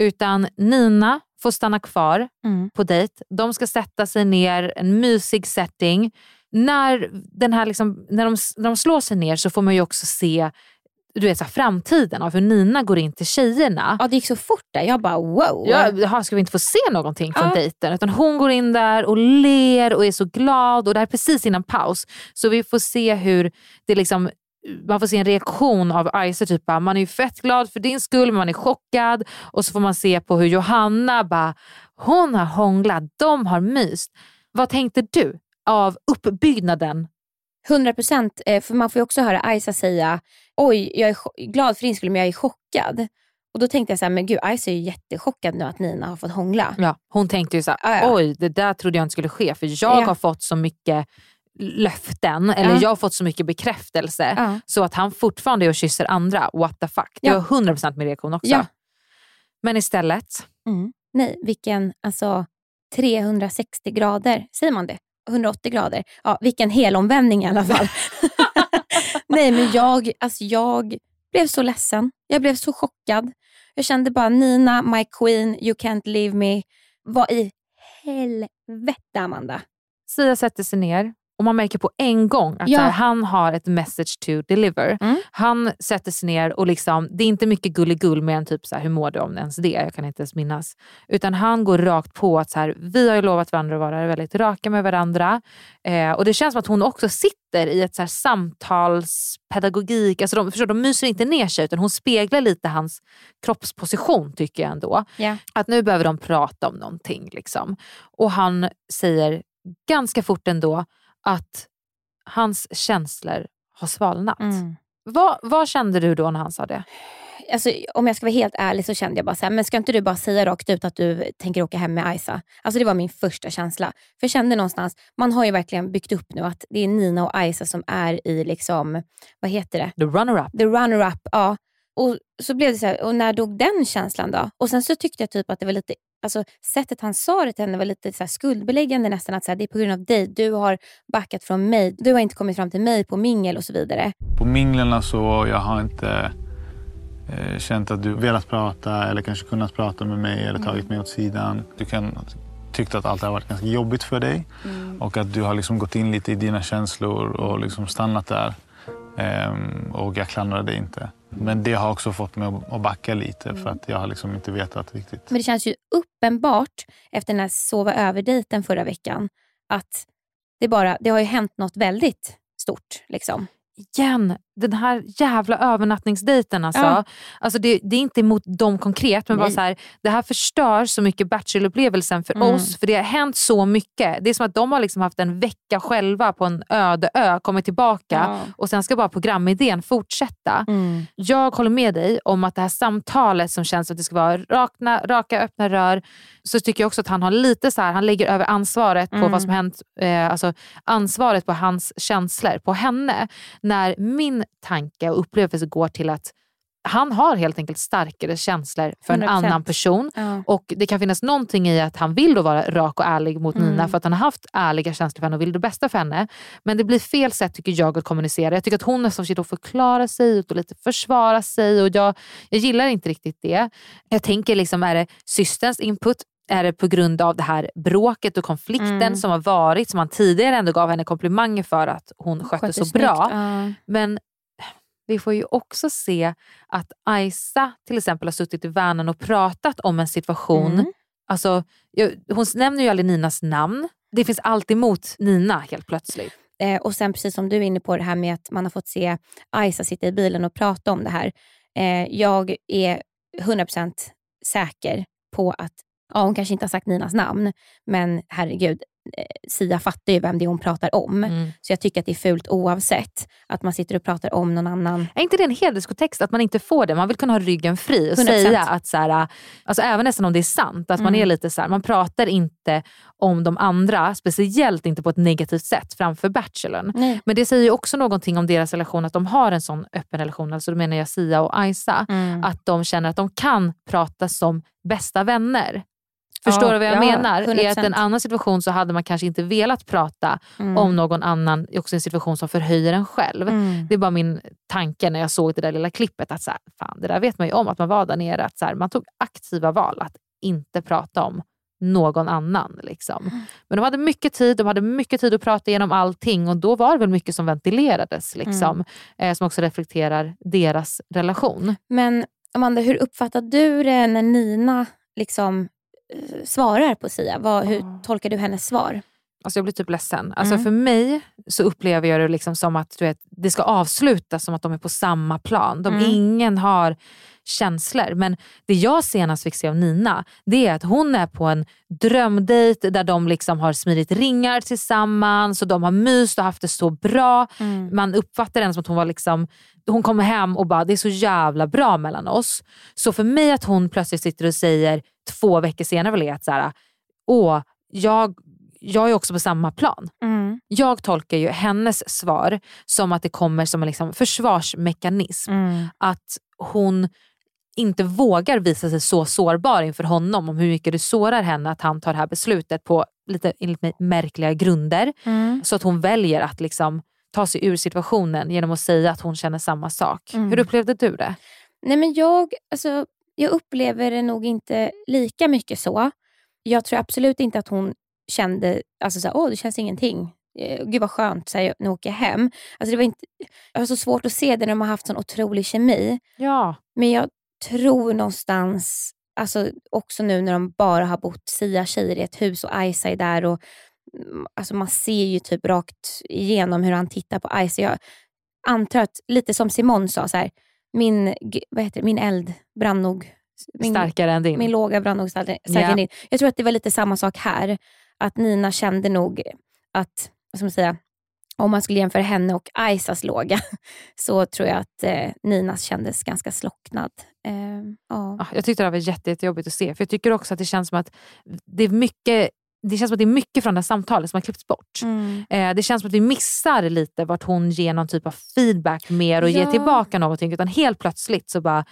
Utan Nina får stanna kvar mm. på dejt. De ska sätta sig ner, en mysig setting. När, den här liksom, när, de, när de slår sig ner så får man ju också se du vet, så här, framtiden av hur Nina går in till tjejerna. Ja, det gick så fort där. Jag bara wow. Ja, ska vi inte få se någonting från ja. dejten? Utan hon går in där och ler och är så glad och det här är precis innan paus. Så vi får se hur det liksom man får se en reaktion av Isa, typ man är ju fett glad för din skull, men man är chockad. Och så får man se på hur Johanna bara, hon har hånglat, de har myst. Vad tänkte du av uppbyggnaden 100 procent, eh, för man får ju också höra Isa säga oj, jag är glad för din skull men jag är chockad. Och då tänkte jag så här, men gud Isa är ju jättechockad nu att Nina har fått hångla. Ja, hon tänkte ju så här, ah, ja. oj det där trodde jag inte skulle ske för jag ja. har fått så mycket löften eller ja. jag har fått så mycket bekräftelse ja. så att han fortfarande är och kysser andra. What the fuck. Det var 100% min reaktion också. Men istället. Mm. Nej, vilken alltså 360 grader, säger man det? 180 grader. Ja, vilken helomvändning i alla fall. Nej, men jag, alltså jag blev så ledsen. Jag blev så chockad. Jag kände bara, Nina, my queen, you can't leave me. Vad i helvete, Amanda? Sia sätter sig ner och man märker på en gång att ja. här, han har ett message to deliver. Mm. Han sätter sig ner och liksom, det är inte mycket gulligull med en typ så här, hur mår du om ens det? Jag kan inte ens minnas. Utan han går rakt på att så här, vi har ju lovat varandra att vara väldigt raka med varandra. Eh, och det känns som att hon också sitter i ett så här, samtalspedagogik. Alltså de, förstår, de myser inte ner sig utan hon speglar lite hans kroppsposition tycker jag ändå. Yeah. Att nu behöver de prata om någonting. Liksom. Och han säger ganska fort ändå att hans känslor har svalnat. Mm. Vad, vad kände du då när han sa det? Alltså, om jag ska vara helt ärlig så kände jag bara så här, men ska inte du bara säga rakt ut att du tänker åka hem med Isa? Alltså det var min första känsla. För jag kände någonstans, man har ju verkligen byggt upp nu att det är Nina och Isa som är i, liksom, vad heter det? The runner-up. The runner-up, ja. Och så blev det så här, och när dog den känslan då? Och sen så tyckte jag typ att det var lite alltså, sättet han sa det till henne var lite så här, skuldbeläggande nästan. Att så här, det är på grund av dig. Du har backat från mig. Du har inte kommit fram till mig på mingel och så vidare. På minglen så jag har inte eh, känt att du velat prata eller kanske kunnat prata med mig eller tagit mig åt sidan. Du kan tyckt att allt har varit ganska jobbigt för dig Mm. och att du har liksom gått in lite i dina känslor och liksom stannat där. Ehm, och jag klandrar dig inte. Men det har också fått mig att- backa lite för att jag har liksom inte vetat riktigt. Men det känns ju uppenbart efter den här sova över-dejten förra veckan att det, bara, det har ju hänt något väldigt stort. Liksom. igen, den här jävla övernattningsdejten. Alltså. Ja. Alltså det, det är inte emot dem konkret, men bara Nej. så här, det här förstör så mycket Bachelor-upplevelsen för Mm. oss. För det har hänt så mycket. Det är som att de har liksom haft en vecka själva på en öde ö, kommit tillbaka Ja. och sen ska bara programidén fortsätta. Jag håller med dig om att det här samtalet som känns att det ska vara rakna, raka öppna rör, så tycker jag också att han har lite så här, han lägger över ansvaret på Mm. vad som hänt, eh, alltså ansvaret på hans känslor på henne. När min tanke och upplevelse går till att han har helt enkelt starkare känslor för en 100%. annan person. Ja. Och Det kan finnas någonting i att han vill då vara rak och ärlig mot Mm. Nina för att han har haft ärliga känslor för henne och vill det bästa för henne. Men det blir fel sätt tycker jag att kommunicera. Jag tycker att hon nästan försöker förklara sig och lite försvara sig. och jag, jag gillar inte riktigt det. Jag tänker, liksom, är det systerns input? Är det på grund av det här bråket och konflikten Mm. som har varit, som han tidigare ändå gav henne komplimanger för att hon skötte Sköter så snyggt, bra. ja. Men vi får ju också se att Aisa till exempel har suttit i Värnan och pratat om en situation. Mm. Alltså, hon nämner ju aldrig Ninas namn. Det finns allt emot Nina helt plötsligt. Eh, och sen precis som du är inne på det här med att man har fått se Aisa sitta i bilen och prata om det här. Eh, jag är 100% säker på att, ja hon kanske inte har sagt Ninas namn, men herregud, Sia fattar ju vem det är hon pratar om. Mm. Så jag tycker att det är fult oavsett att man sitter och pratar om någon annan. Är inte det en hederskotext att man inte får det? Man vill kunna ha ryggen fri och 100%. säga att, så här, alltså även nästan om det är sant, att man Mm. är lite så här, man pratar inte om de andra, speciellt inte på ett negativt sätt framför Bachelorn. Nej. Men det säger ju också någonting om deras relation, att de har en sån öppen relation. Alltså då menar jag Sia och Aisa. Mm. Att de känner att de kan prata som bästa vänner. Förstår du vad jag ja, menar? I 100%. att en annan situation så hade man kanske inte velat prata Mm. om någon annan, också en situation som förhöjer en själv. Mm. Det är bara min tanke när jag såg det där lilla klippet. att så här, fan, Det där vet man ju om, att man var där nere. Att så här, man tog aktiva val att inte prata om någon annan. Liksom. Mm. Men de hade mycket tid, de hade mycket tid att prata igenom allting och då var det väl mycket som ventilerades. Liksom, Mm. som också reflekterar deras relation. Men Amanda, hur uppfattar du det när Nina liksom svarar på Sia? Vad, hur tolkar du hennes svar? Alltså jag blir typ ledsen. Alltså Mm. För mig så upplever jag det liksom som att du vet, det ska avslutas som att de är på samma plan. De, Mm. Ingen har känslor. Men det jag senast fick se av Nina, det är att hon är på en drömdejt där de liksom har smidit ringar tillsammans och de har myst och haft det så bra. Mm. Man uppfattar henne som att hon var liksom hon kommer hem och bara, det är så jävla bra mellan oss. Så för mig att hon plötsligt sitter och säger två veckor senare väl är att så här, åh, jag, jag är också på samma plan. Mm. Jag tolkar ju hennes svar som att det kommer som en liksom försvarsmekanism. Mm. Att hon inte vågar visa sig så sårbar inför honom om hur mycket det sårar henne att han tar det här beslutet på lite enligt mig, märkliga grunder. Mm. Så att hon väljer att liksom ta sig ur situationen genom att säga att hon känner samma sak. Mm. Hur upplevde du det? Nej, men jag, alltså, jag upplever det nog inte lika mycket så. Jag tror absolut inte att hon kände, alltså såhär, åh det känns ingenting. Eh, Gud vad skönt, såhär, nu åker jag hem. Alltså, det var inte, jag har så svårt att se det när de har haft sån otrolig kemi. Ja. Men jag tror någonstans, alltså också nu när de bara har bott Sia tjejer i ett hus och Aisa är där och mm, alltså man ser ju typ rakt igenom hur han tittar på Aisa. Jag antar att, lite som Simon sa, så här, min, vad heter det, min eld brann nog min, Starkare än din. Min låga brann nog starkare Ja. än din. Jag tror att det var lite samma sak här. Att Nina kände nog att, vad ska man säga, om man skulle jämföra henne och Aisas låga så tror jag att eh, Ninas kändes ganska slocknad. Eh, ja. Ah, Jag tyckte det var jätte, jättejobbigt att se. För Jag tycker också att det känns som att det är mycket det känns som att det är mycket från det här samtalet som har klippts bort. Mm. Eh, det känns som att vi missar lite vart hon ger någon typ av feedback mer och ger Ja. tillbaka någonting. Utan helt plötsligt så bara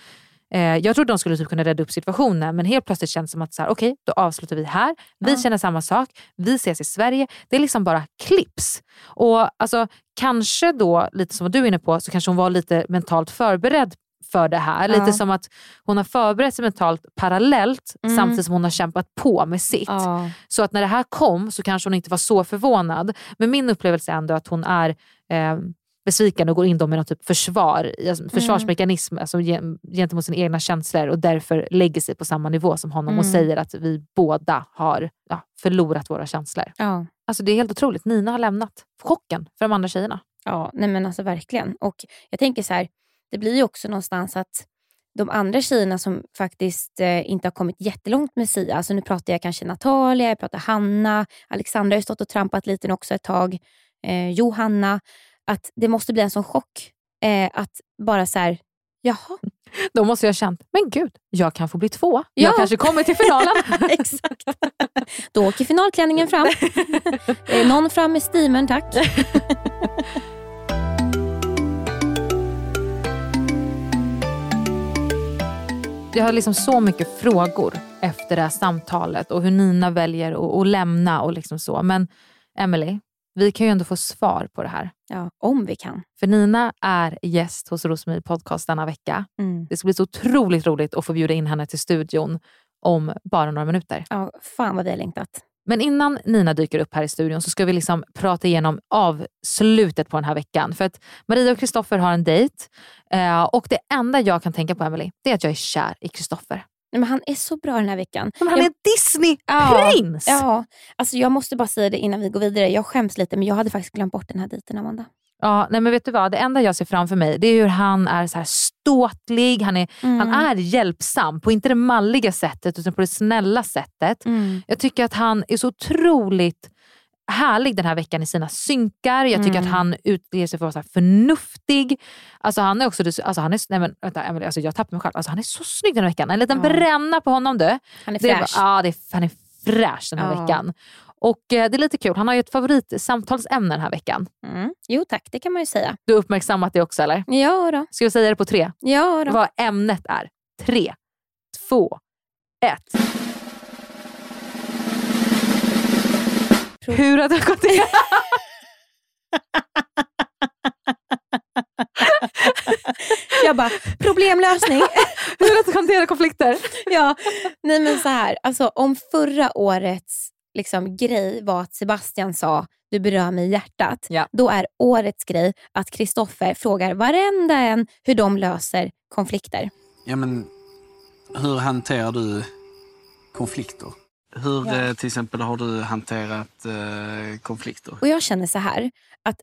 jag trodde de skulle typ kunna rädda upp situationen men helt plötsligt känns det som att så här, okej, då avslutar vi här. Vi Ja. känner samma sak. Vi ses i Sverige. Det är liksom bara klipps. Och alltså, Kanske då, lite som du är inne på, så kanske hon var lite mentalt förberedd för det här. Ja. Lite som att hon har förberett sig mentalt parallellt Mm. samtidigt som hon har kämpat på med sitt. Ja. Så att när det här kom så kanske hon inte var så förvånad. Men min upplevelse är ändå att hon är eh, besviken och går in med någon typ försvar, alltså försvarsmekanism alltså, gen- gentemot sina egna känslor och därför lägger sig på samma nivå som honom och Mm. säger att vi båda har ja, förlorat våra känslor. Ja. Alltså det är helt otroligt. Nina har lämnat chocken för de andra tjejerna. Ja, nej men alltså verkligen. Och jag tänker så här, det blir ju också någonstans att de andra tjejerna som faktiskt eh, inte har kommit jättelångt med Sia, alltså nu pratar jag kanske Natalia, jag pratar Hanna, Alexandra har ju stått och trampat lite också ett tag, eh, Johanna, att det måste bli en sån chock eh, att bara så här, jaha. Då måste jag ha känt, men gud, jag kan få bli två. Ja. Jag kanske kommer till finalen. Exakt. Då åker finalklänningen fram. Eh, Någon fram med steamern tack. Jag har liksom så mycket frågor efter det här samtalet och hur Nina väljer att, att lämna och liksom så. Men Emily, vi kan ju ändå få svar på det här. Ja, om vi kan. För Nina är gäst hos Rosmarie Podcast denna vecka. Mm. Det ska bli så otroligt roligt att få bjuda in henne till studion om bara några minuter. Ja, fan vad vi har längtat. Men innan Nina dyker upp här i studion så ska vi liksom prata igenom avslutet på den här veckan. För att Maria och Kristoffer har en dejt eh, och det enda jag kan tänka på Emily, det är att jag är kär i Kristoffer. Nej, Men han är så bra den här veckan. Men han Jag- är Disney-prins! Ja, alltså jag måste bara säga det innan vi går vidare. Jag skäms lite men jag hade faktiskt glömt bort den här dejten Amanda. Ja, nej men vet du vad? Det enda jag ser framför mig det är hur han är så här ståtlig, han är, Mm. han är hjälpsam på inte det malliga sättet utan på det snälla sättet. Mm. Jag tycker att han är så otroligt härlig den här veckan i sina synkar. Jag tycker Mm. att han utger sig för att vara förnuftig. Alltså han är också, alltså han är, nej men, vänta, Emily, alltså jag tappar mig själv. Alltså han är så snygg den här veckan. En liten Ja. bränna på honom du. Han är Det fräsch. ja, det är, han är fräsch den här Ja. veckan. Och eh, det är lite kul, han har ju ett favoritsamtalsämne den här veckan. Mm. Jo tack, det kan man ju säga. Du har uppmärksammat det också eller? Ja då. Ska vi säga det på tre? Ja då. Vad ämnet är. Tre, två, ett. Hur har det gått till? Jag bara, problemlösning. Hur att hantera konflikter? ja, nej men så här. Alltså, om förra årets liksom, grej var att Sebastian sa du berör mig i hjärtat. Ja. Då är årets grej att Kristoffer frågar varenda en hur de löser konflikter. Ja, men hur hanterar du konflikter? Hur Ja. eh, till exempel har du hanterat eh, konflikter? Och jag känner så här, att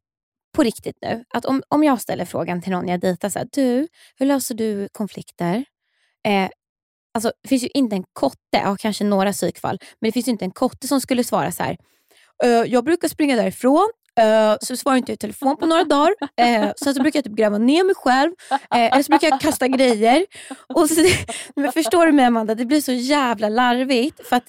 på riktigt nu, att om, om jag ställer frågan till någon jag dejtar, så här, du, hur löser du konflikter? Eh, alltså, det finns ju inte en kotte, ja, kanske några psykfall, men det finns ju inte en kotte som skulle svara så här, "Eh, jag brukar springa därifrån, eh, så svarar inte jag i telefon på några dagar. Eh, sen så brukar jag typ gräva ner mig själv. Eh, eller så brukar jag kasta grejer. Och så, men förstår du mig Amanda, det blir så jävla larvigt. För att,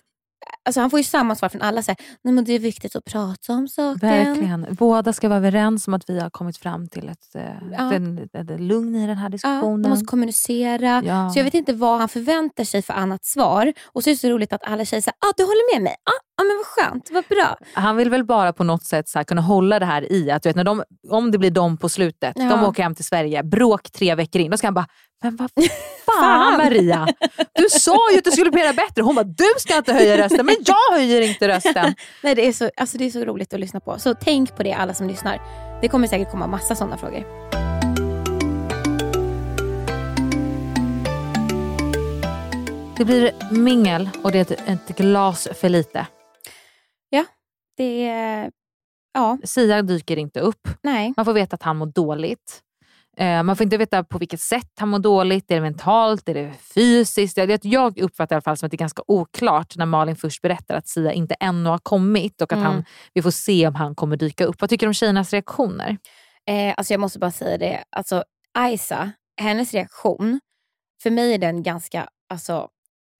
alltså, han får ju samma svar från alla. Så här, Nej, men det är viktigt att prata om saken. Verkligen. Båda ska vara överens om att vi har kommit fram till ett, eh, Ja. ett, ett, lugn i den här Ja, diskussionen. de måste kommunicera. Ja. Så jag vet inte vad han förväntar sig för annat svar. Och så är det så roligt att alla säger så här, ah, du håller med mig. Ah, ah, men vad skönt, vad bra. Han vill väl bara på något sätt så här, kunna hålla det här i att du vet, när de, om det blir de på slutet, Ja. de åker hem till Sverige, bråk tre veckor in. Då ska han bara, men vad fan. Maria, du sa ju att du skulle bli bättre. Hon bara, du ska inte höja rösten, men jag höjer inte rösten. Nej, det, är så, alltså, det är så roligt att lyssna på. Så tänk på det alla som lyssnar. Det kommer säkert komma massa sådana frågor. Det blir mingel och det är ett, ett glas för lite. Ja, det är... Ja, Sia dyker inte upp. nej. Man får veta att han mår dåligt. Eh, man får inte veta på vilket sätt han mår dåligt. Är det mentalt? Är det fysiskt? Jag, uppfattar i alla fall som att det är ganska oklart när Malin först berättar att Sia inte ännu har kommit och att Mm. han, vi får se om han kommer dyka upp. Vad tycker du om tjejernas reaktioner? Eh, alltså jag måste bara säga det. Alltså, Aisa, hennes reaktion, för mig är den ganska alltså,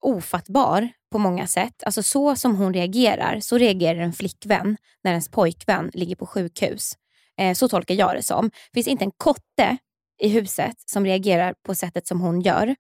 ofattbar på många sätt. Alltså så som hon reagerar, så reagerar en flickvän när ens pojkvän ligger på sjukhus. Eh, så tolkar jag det som. Det finns inte en kotte i huset som reagerar på sättet som hon gör.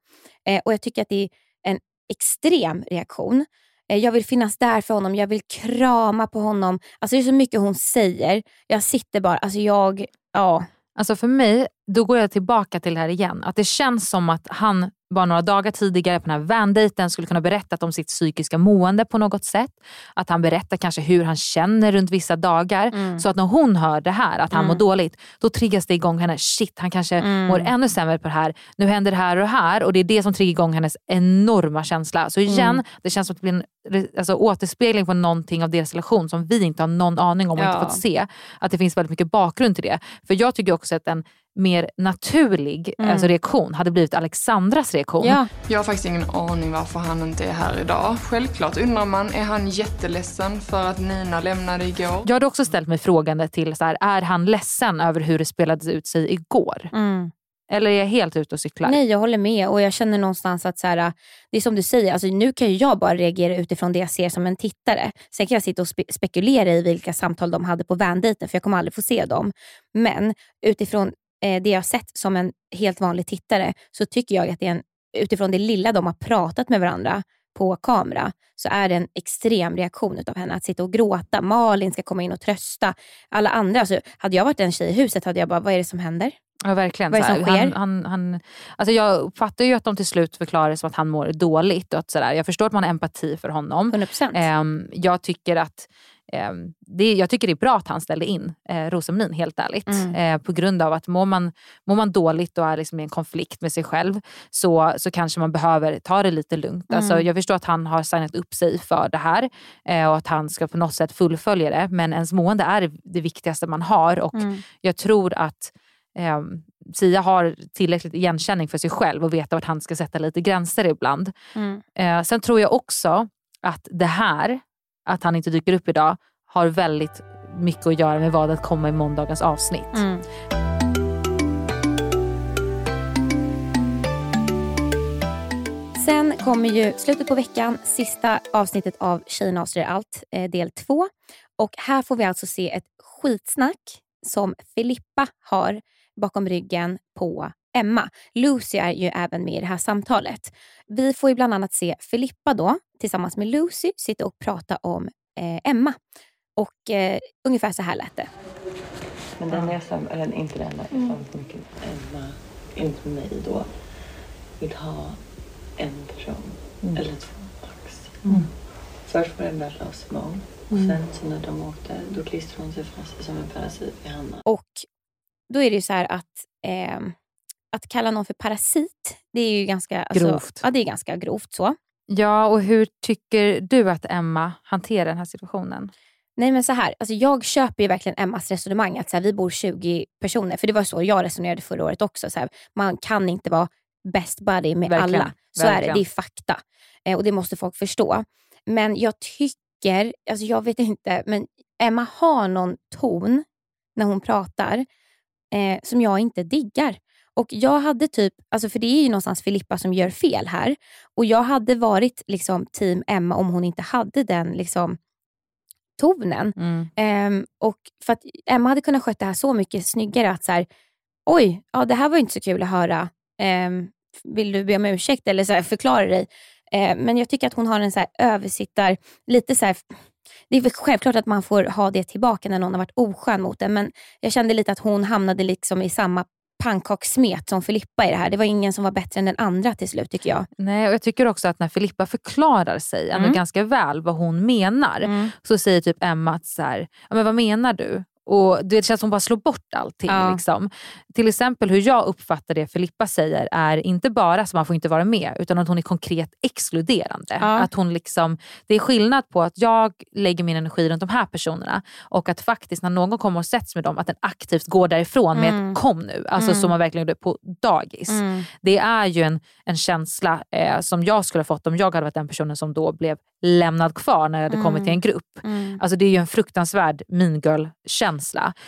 Eh, och jag tycker att det är en extrem reaktion. Eh, jag vill finnas där för honom, jag vill krama på honom. Alltså det är så mycket hon säger. Jag sitter bara, alltså jag, ja. Alltså för mig, då går jag tillbaka till det här igen. Att det känns som att han bara några dagar tidigare på den här vandejten skulle kunna berättat om sitt psykiska mående på något sätt. Att han berättar kanske hur han känner runt vissa dagar. Mm. Så att när hon hör det här, att han Mm. mår dåligt, då triggas det igång henne. Shit, han kanske Mm. mår ännu sämre på det här. Nu händer det här och det här. Och det är det som triggar igång hennes enorma känsla. Så igen, Mm. det känns som att det blir en alltså, återspegling på någonting av deras relation som vi inte har någon aning om och Ja. inte fått se. Att det finns väldigt mycket bakgrund till det. För jag tycker också att en mer naturlig Mm. alltså, reaktion hade blivit Alexandras reaktion. Jag har faktiskt ingen aning varför han inte är här idag. Självklart undrar man, är han jätteledsen för att Nina lämnade igår? Jag hade också ställt mig frågande till, så här, är han ledsen över hur det spelades ut sig igår? Mm. Eller är jag helt ute och cyklar? Nej, jag håller med och jag känner någonstans att så här, det är som du säger, alltså, nu kan ju jag bara reagera utifrån det jag ser som en tittare. Sen kan jag sitta och spe- spekulera i vilka samtal de hade på vandejten för jag kommer aldrig få se dem. Men utifrån eh, det jag har sett som en helt vanlig tittare så tycker jag att det är en, utifrån det lilla de har pratat med varandra på kamera så är det en extrem reaktion utav henne att sitta och gråta. Malin ska komma in och trösta. Alla andra, alltså, hade jag varit en tjej i huset hade jag bara, vad är det som händer? Ja, verkligen. Vad är det som sker? Han, han, han, alltså jag uppfattar ju att de till slut förklarar det som att han mår dåligt. Och att så där, jag förstår att man har empati för honom. 100%. Ehm, jag, tycker att, ehm, det, jag tycker det är bra att han ställde in eh, Rosa-Melin, helt ärligt. Mm. Eh, på grund av att mår man, mår man dåligt och är liksom i en konflikt med sig själv så, så kanske man behöver ta det lite lugnt. Mm. Alltså, jag förstår att han har signat upp sig för det här eh, och att han ska på något sätt fullfölja det. Men ens mående är det, det viktigaste man har. Och Mm. jag tror att eh, Sia har tillräckligt igenkänning för sig själv och veta vart han ska sätta lite gränser ibland. Mm. Eh, sen tror jag också att det här, att han inte dyker upp idag, har väldigt mycket att göra med vad att komma i måndagens avsnitt. Mm. Sen kommer ju slutet på veckan, sista avsnittet av Tjejerna avslöjar allt, eh, del två. Och här får vi alltså se ett skitsnack som Filippa har bakom ryggen på Emma. Lucy är ju även med i det här samtalet. Vi får ju bland annat se Filippa då tillsammans med Lucy sitta och prata om eh, Emma. Och eh, ungefär så här lät det. Men den är som, eller inte den, jag Mm. sa mycket Emma, enligt mig då, vill ha en person, eller två max. Mm. Först var det Bella och Simone. Och Mm. sen så när de åkte, då klistrade hon sig fast som en parasit vid Hanna. Och då är det ju så här att, eh, att kalla någon för parasit, det är ju ganska, alltså, Grovt. Ja, det är ganska grovt så. Ja, och hur tycker du att Emma hanterar den här situationen? Nej men så här, alltså jag köper ju verkligen Emmas resonemang att så här, vi bor 20 personer. För det var så jag resonerade förra året också. Så här, man kan inte vara best buddy med Verkligen, alla. Så är det, verkligen. det är fakta. Eh, och det måste folk förstå. Men jag tycker, alltså jag vet inte, men Emma har någon ton när hon pratar eh, som jag inte diggar. Och jag hade typ, alltså för det är ju någonstans Filippa som gör fel här. Och jag hade varit liksom team Emma om hon inte hade den liksom tonen. Mm. Ehm, och för att Emma hade kunnat sköta det här så mycket snyggare att så här, oj, ja, det här var inte så kul att höra. Ehm, vill du be om ursäkt eller så här, förklara dig? Ehm, men jag tycker att hon har en så här översittar, lite så här, det är självklart att man får ha det tillbaka när någon har varit oskön mot en, men jag kände lite att hon hamnade liksom i samma pannkakssmet som Filippa i det här. Det var ingen som var bättre än den andra till slut tycker jag. Nej, och Jag tycker också att när Filippa förklarar sig Mm. ganska väl vad hon menar Mm. så säger typ Emma att så här, ja, men vad menar du? Och Det känns som hon bara slår bort allting. Ja. Liksom. Till exempel hur jag uppfattar det Filippa säger är inte bara att man får inte vara med utan att hon är konkret exkluderande. Ja. Att hon liksom, det är skillnad på att jag lägger min energi runt de här personerna och att faktiskt när någon kommer och sätts med dem att den aktivt går därifrån med Mm. ett kom nu. Alltså Mm. som man verkligen gjorde på dagis. Mm. Det är ju en, en känsla eh, som jag skulle ha fått om jag hade varit den personen som då blev lämnad kvar när jag hade Mm. kommit till en grupp. Mm. Alltså det är ju en fruktansvärd mean girl-känsla.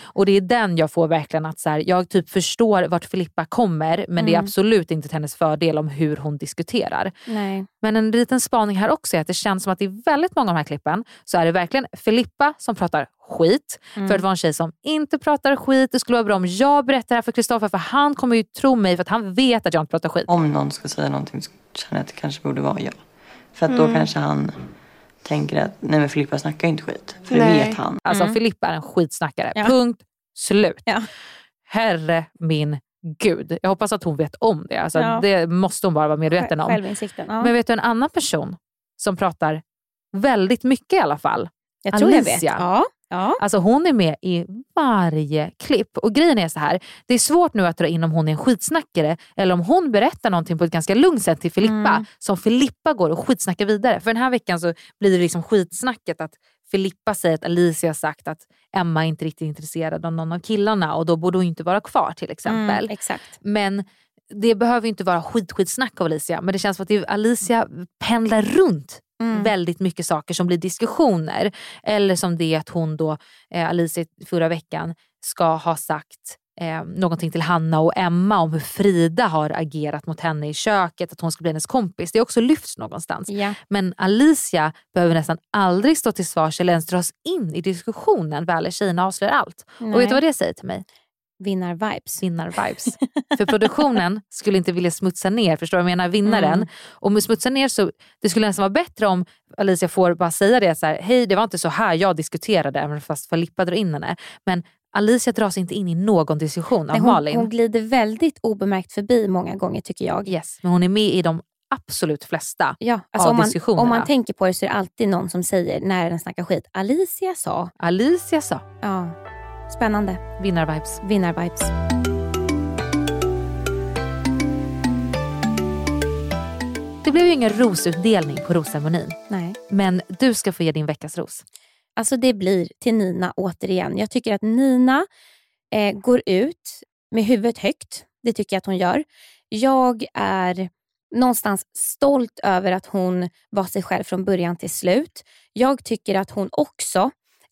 Och det är den jag får verkligen att så här, jag typ förstår vart Filippa kommer men det är Mm. absolut inte till hennes fördel om hur hon diskuterar. Nej. Men en liten spaning här också är att det känns som att i väldigt många av de här klippen så är det verkligen Filippa som pratar skit. Mm. För att vara en tjej som inte pratar skit. Det skulle vara bra om jag berättar det här för Kristoffer för han kommer ju tro mig för att han vet att jag inte pratar skit. Om någon ska säga någonting så känner jag att det kanske borde vara jag. För att då Mm. kanske han tänker att nej men Filippa snackar ju inte skit. För Nej. det vet han. Alltså Mm. Filippa är en skitsnackare. Ja. Punkt slut. Ja. herre min gud. Jag hoppas att hon vet om det. Alltså, Ja. Det måste hon bara vara medveten om. Självinsikten. Ja. Men vet du en annan person som pratar väldigt mycket i alla fall? jag tror jag vet. Alicia. Ja. Ja. Alltså hon är med i varje klipp. Och grejen är så här, det är svårt nu att dra in om hon är en skitsnackare eller om hon berättar någonting på ett ganska lugnt sätt till Filippa Mm. som Filippa går och skitsnackar vidare. För den här veckan så blir det liksom skitsnacket att Filippa säger att Alicia har sagt att Emma inte riktigt är intresserad av någon av killarna och då borde hon inte vara kvar till exempel. Mm. Men det behöver inte vara skit, skitsnack av Alicia men det känns som att Alicia pendlar runt Mm. väldigt mycket saker som blir diskussioner. Eller som det att hon då, eh, Alicia förra veckan, ska ha sagt eh, någonting till Hanna och Emma om hur Frida har agerat mot henne i köket, att hon ska bli hennes kompis. Det är också lyfts någonstans. Ja. Men Alicia behöver nästan aldrig stå till svars eller ens dras in i diskussionen väl tjejerna avslöjar allt. Och Nej. vet du vad det säger till mig? Vinnar-vibes. Vinnar-vibes. För produktionen skulle inte vilja smutsa ner, förstår du vad jag menar? Vinnaren. Mm. Och med smutsa ner så, det skulle nästan vara bättre om Alicia får bara säga det så här, hej det var inte så här jag diskuterade, även fast Filippa drar in henne. Men Alicia dras inte in i någon diskussion av Nej, hon, Malin. hon glider väldigt obemärkt förbi många gånger tycker jag. Yes, men hon är med i de absolut flesta Ja, alltså av om, man, diskussionerna. om man tänker på det så är det alltid någon som säger när den snackar skit. Alicia sa. Alicia sa. Ja, spännande. Vinnar-vibes. Vinnar-vibes. Det blev ju ingen rosutdelning på rosceremonin. Nej. Men du ska få ge din veckas ros. Alltså det blir till Nina återigen. Jag tycker att Nina eh, går ut med huvudet högt. Det tycker jag att hon gör. Jag är någonstans stolt över att hon var sig själv från början till slut. Jag tycker att hon också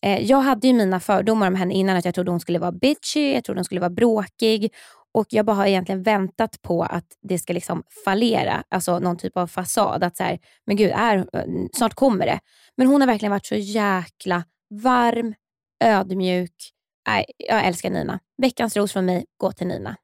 jag hade ju mina fördomar om henne innan, att jag trodde hon skulle vara bitchy, jag trodde hon skulle vara bråkig och jag bara har egentligen väntat på att det ska liksom fallera, alltså någon typ av fasad. Att så här, men gud, är, snart kommer det. Men hon har verkligen varit så jäkla varm, ödmjuk. Nej, jag älskar Nina. Veckans ros från mig går till Nina.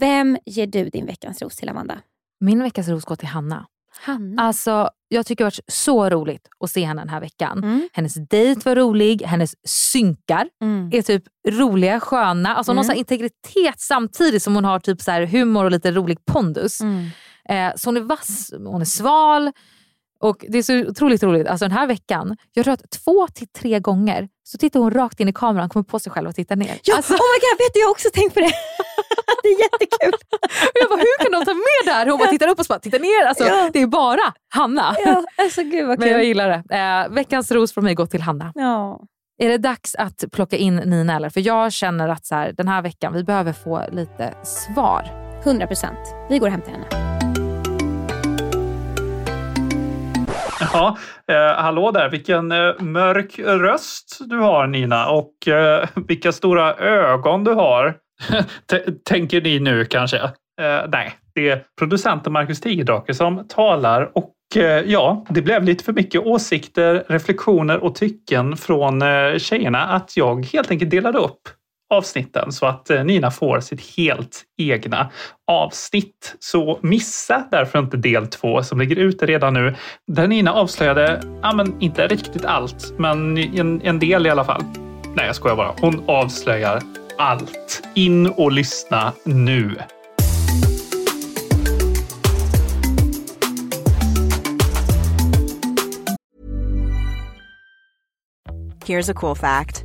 Vem ger du din veckans ros till, Amanda? Min veckas ros går till Hanna. Hanna. Alltså, jag tycker det har varit så roligt att se henne den här veckan. Mm. Hennes dejt var rolig, hennes synkar Mm. är typ roliga, sköna. Alltså någon Mm. sån här integritet samtidigt som hon har typ så humor och lite rolig pondus. Mm. Eh, så hon är vass, hon är sval. Och Det är så otroligt roligt. Alltså den här veckan, jag tror att två till tre gånger så tittar hon rakt in i kameran kommer på sig själv och tittar ner. Ja, Alltså, oh my god, vet du, jag har också tänkt på det. det är jättekul. jag bara, hur kan de ta med det här? Hon bara tittar upp och så bara, tittar ner. Alltså, Ja. Det är bara Hanna. Ja, alltså gud vad Men jag kul. gillar det. Eh, veckans ros från mig går till Hanna. Ja. Är det dags att plocka in Nina eller? För jag känner att så här, den här veckan, vi behöver få lite svar. 100 procent. Vi går hem till henne. Ja, eh, hallå där. Vilken eh, mörk röst du har Nina och eh, vilka stora ögon du har. Tänker ni nu kanske? Eh, nej, det är producenten Marcus Tigerdrake som talar och eh, ja, det blev lite för mycket åsikter, reflektioner och tycken från eh, tjejerna att jag helt enkelt delade upp avsnitten så att eh, Nina får sitt helt egna avsnitt. Så missa därför inte del två som ligger ute redan nu. Där Nina avslöjade, ja men inte riktigt allt, men en, en del i alla fall. Nej, jag skojar bara. Hon avslöjar allt. In och lyssna nu. Here's a cool fact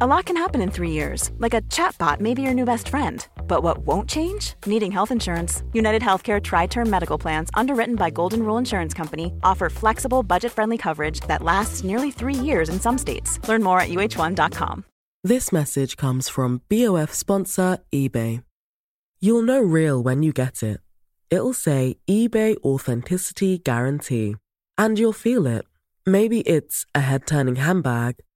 A lot can happen in three years, like a chatbot may be your new best friend. But what won't change? Needing health insurance. United Healthcare Tri Term Medical Plans, underwritten by Golden Rule Insurance Company, offer flexible, budget friendly coverage that lasts nearly three years in some states. Learn more at uh1.com. This message comes from BOF sponsor eBay. You'll know real when you get it. It'll say eBay Authenticity Guarantee. And you'll feel it. Maybe it's a head turning handbag,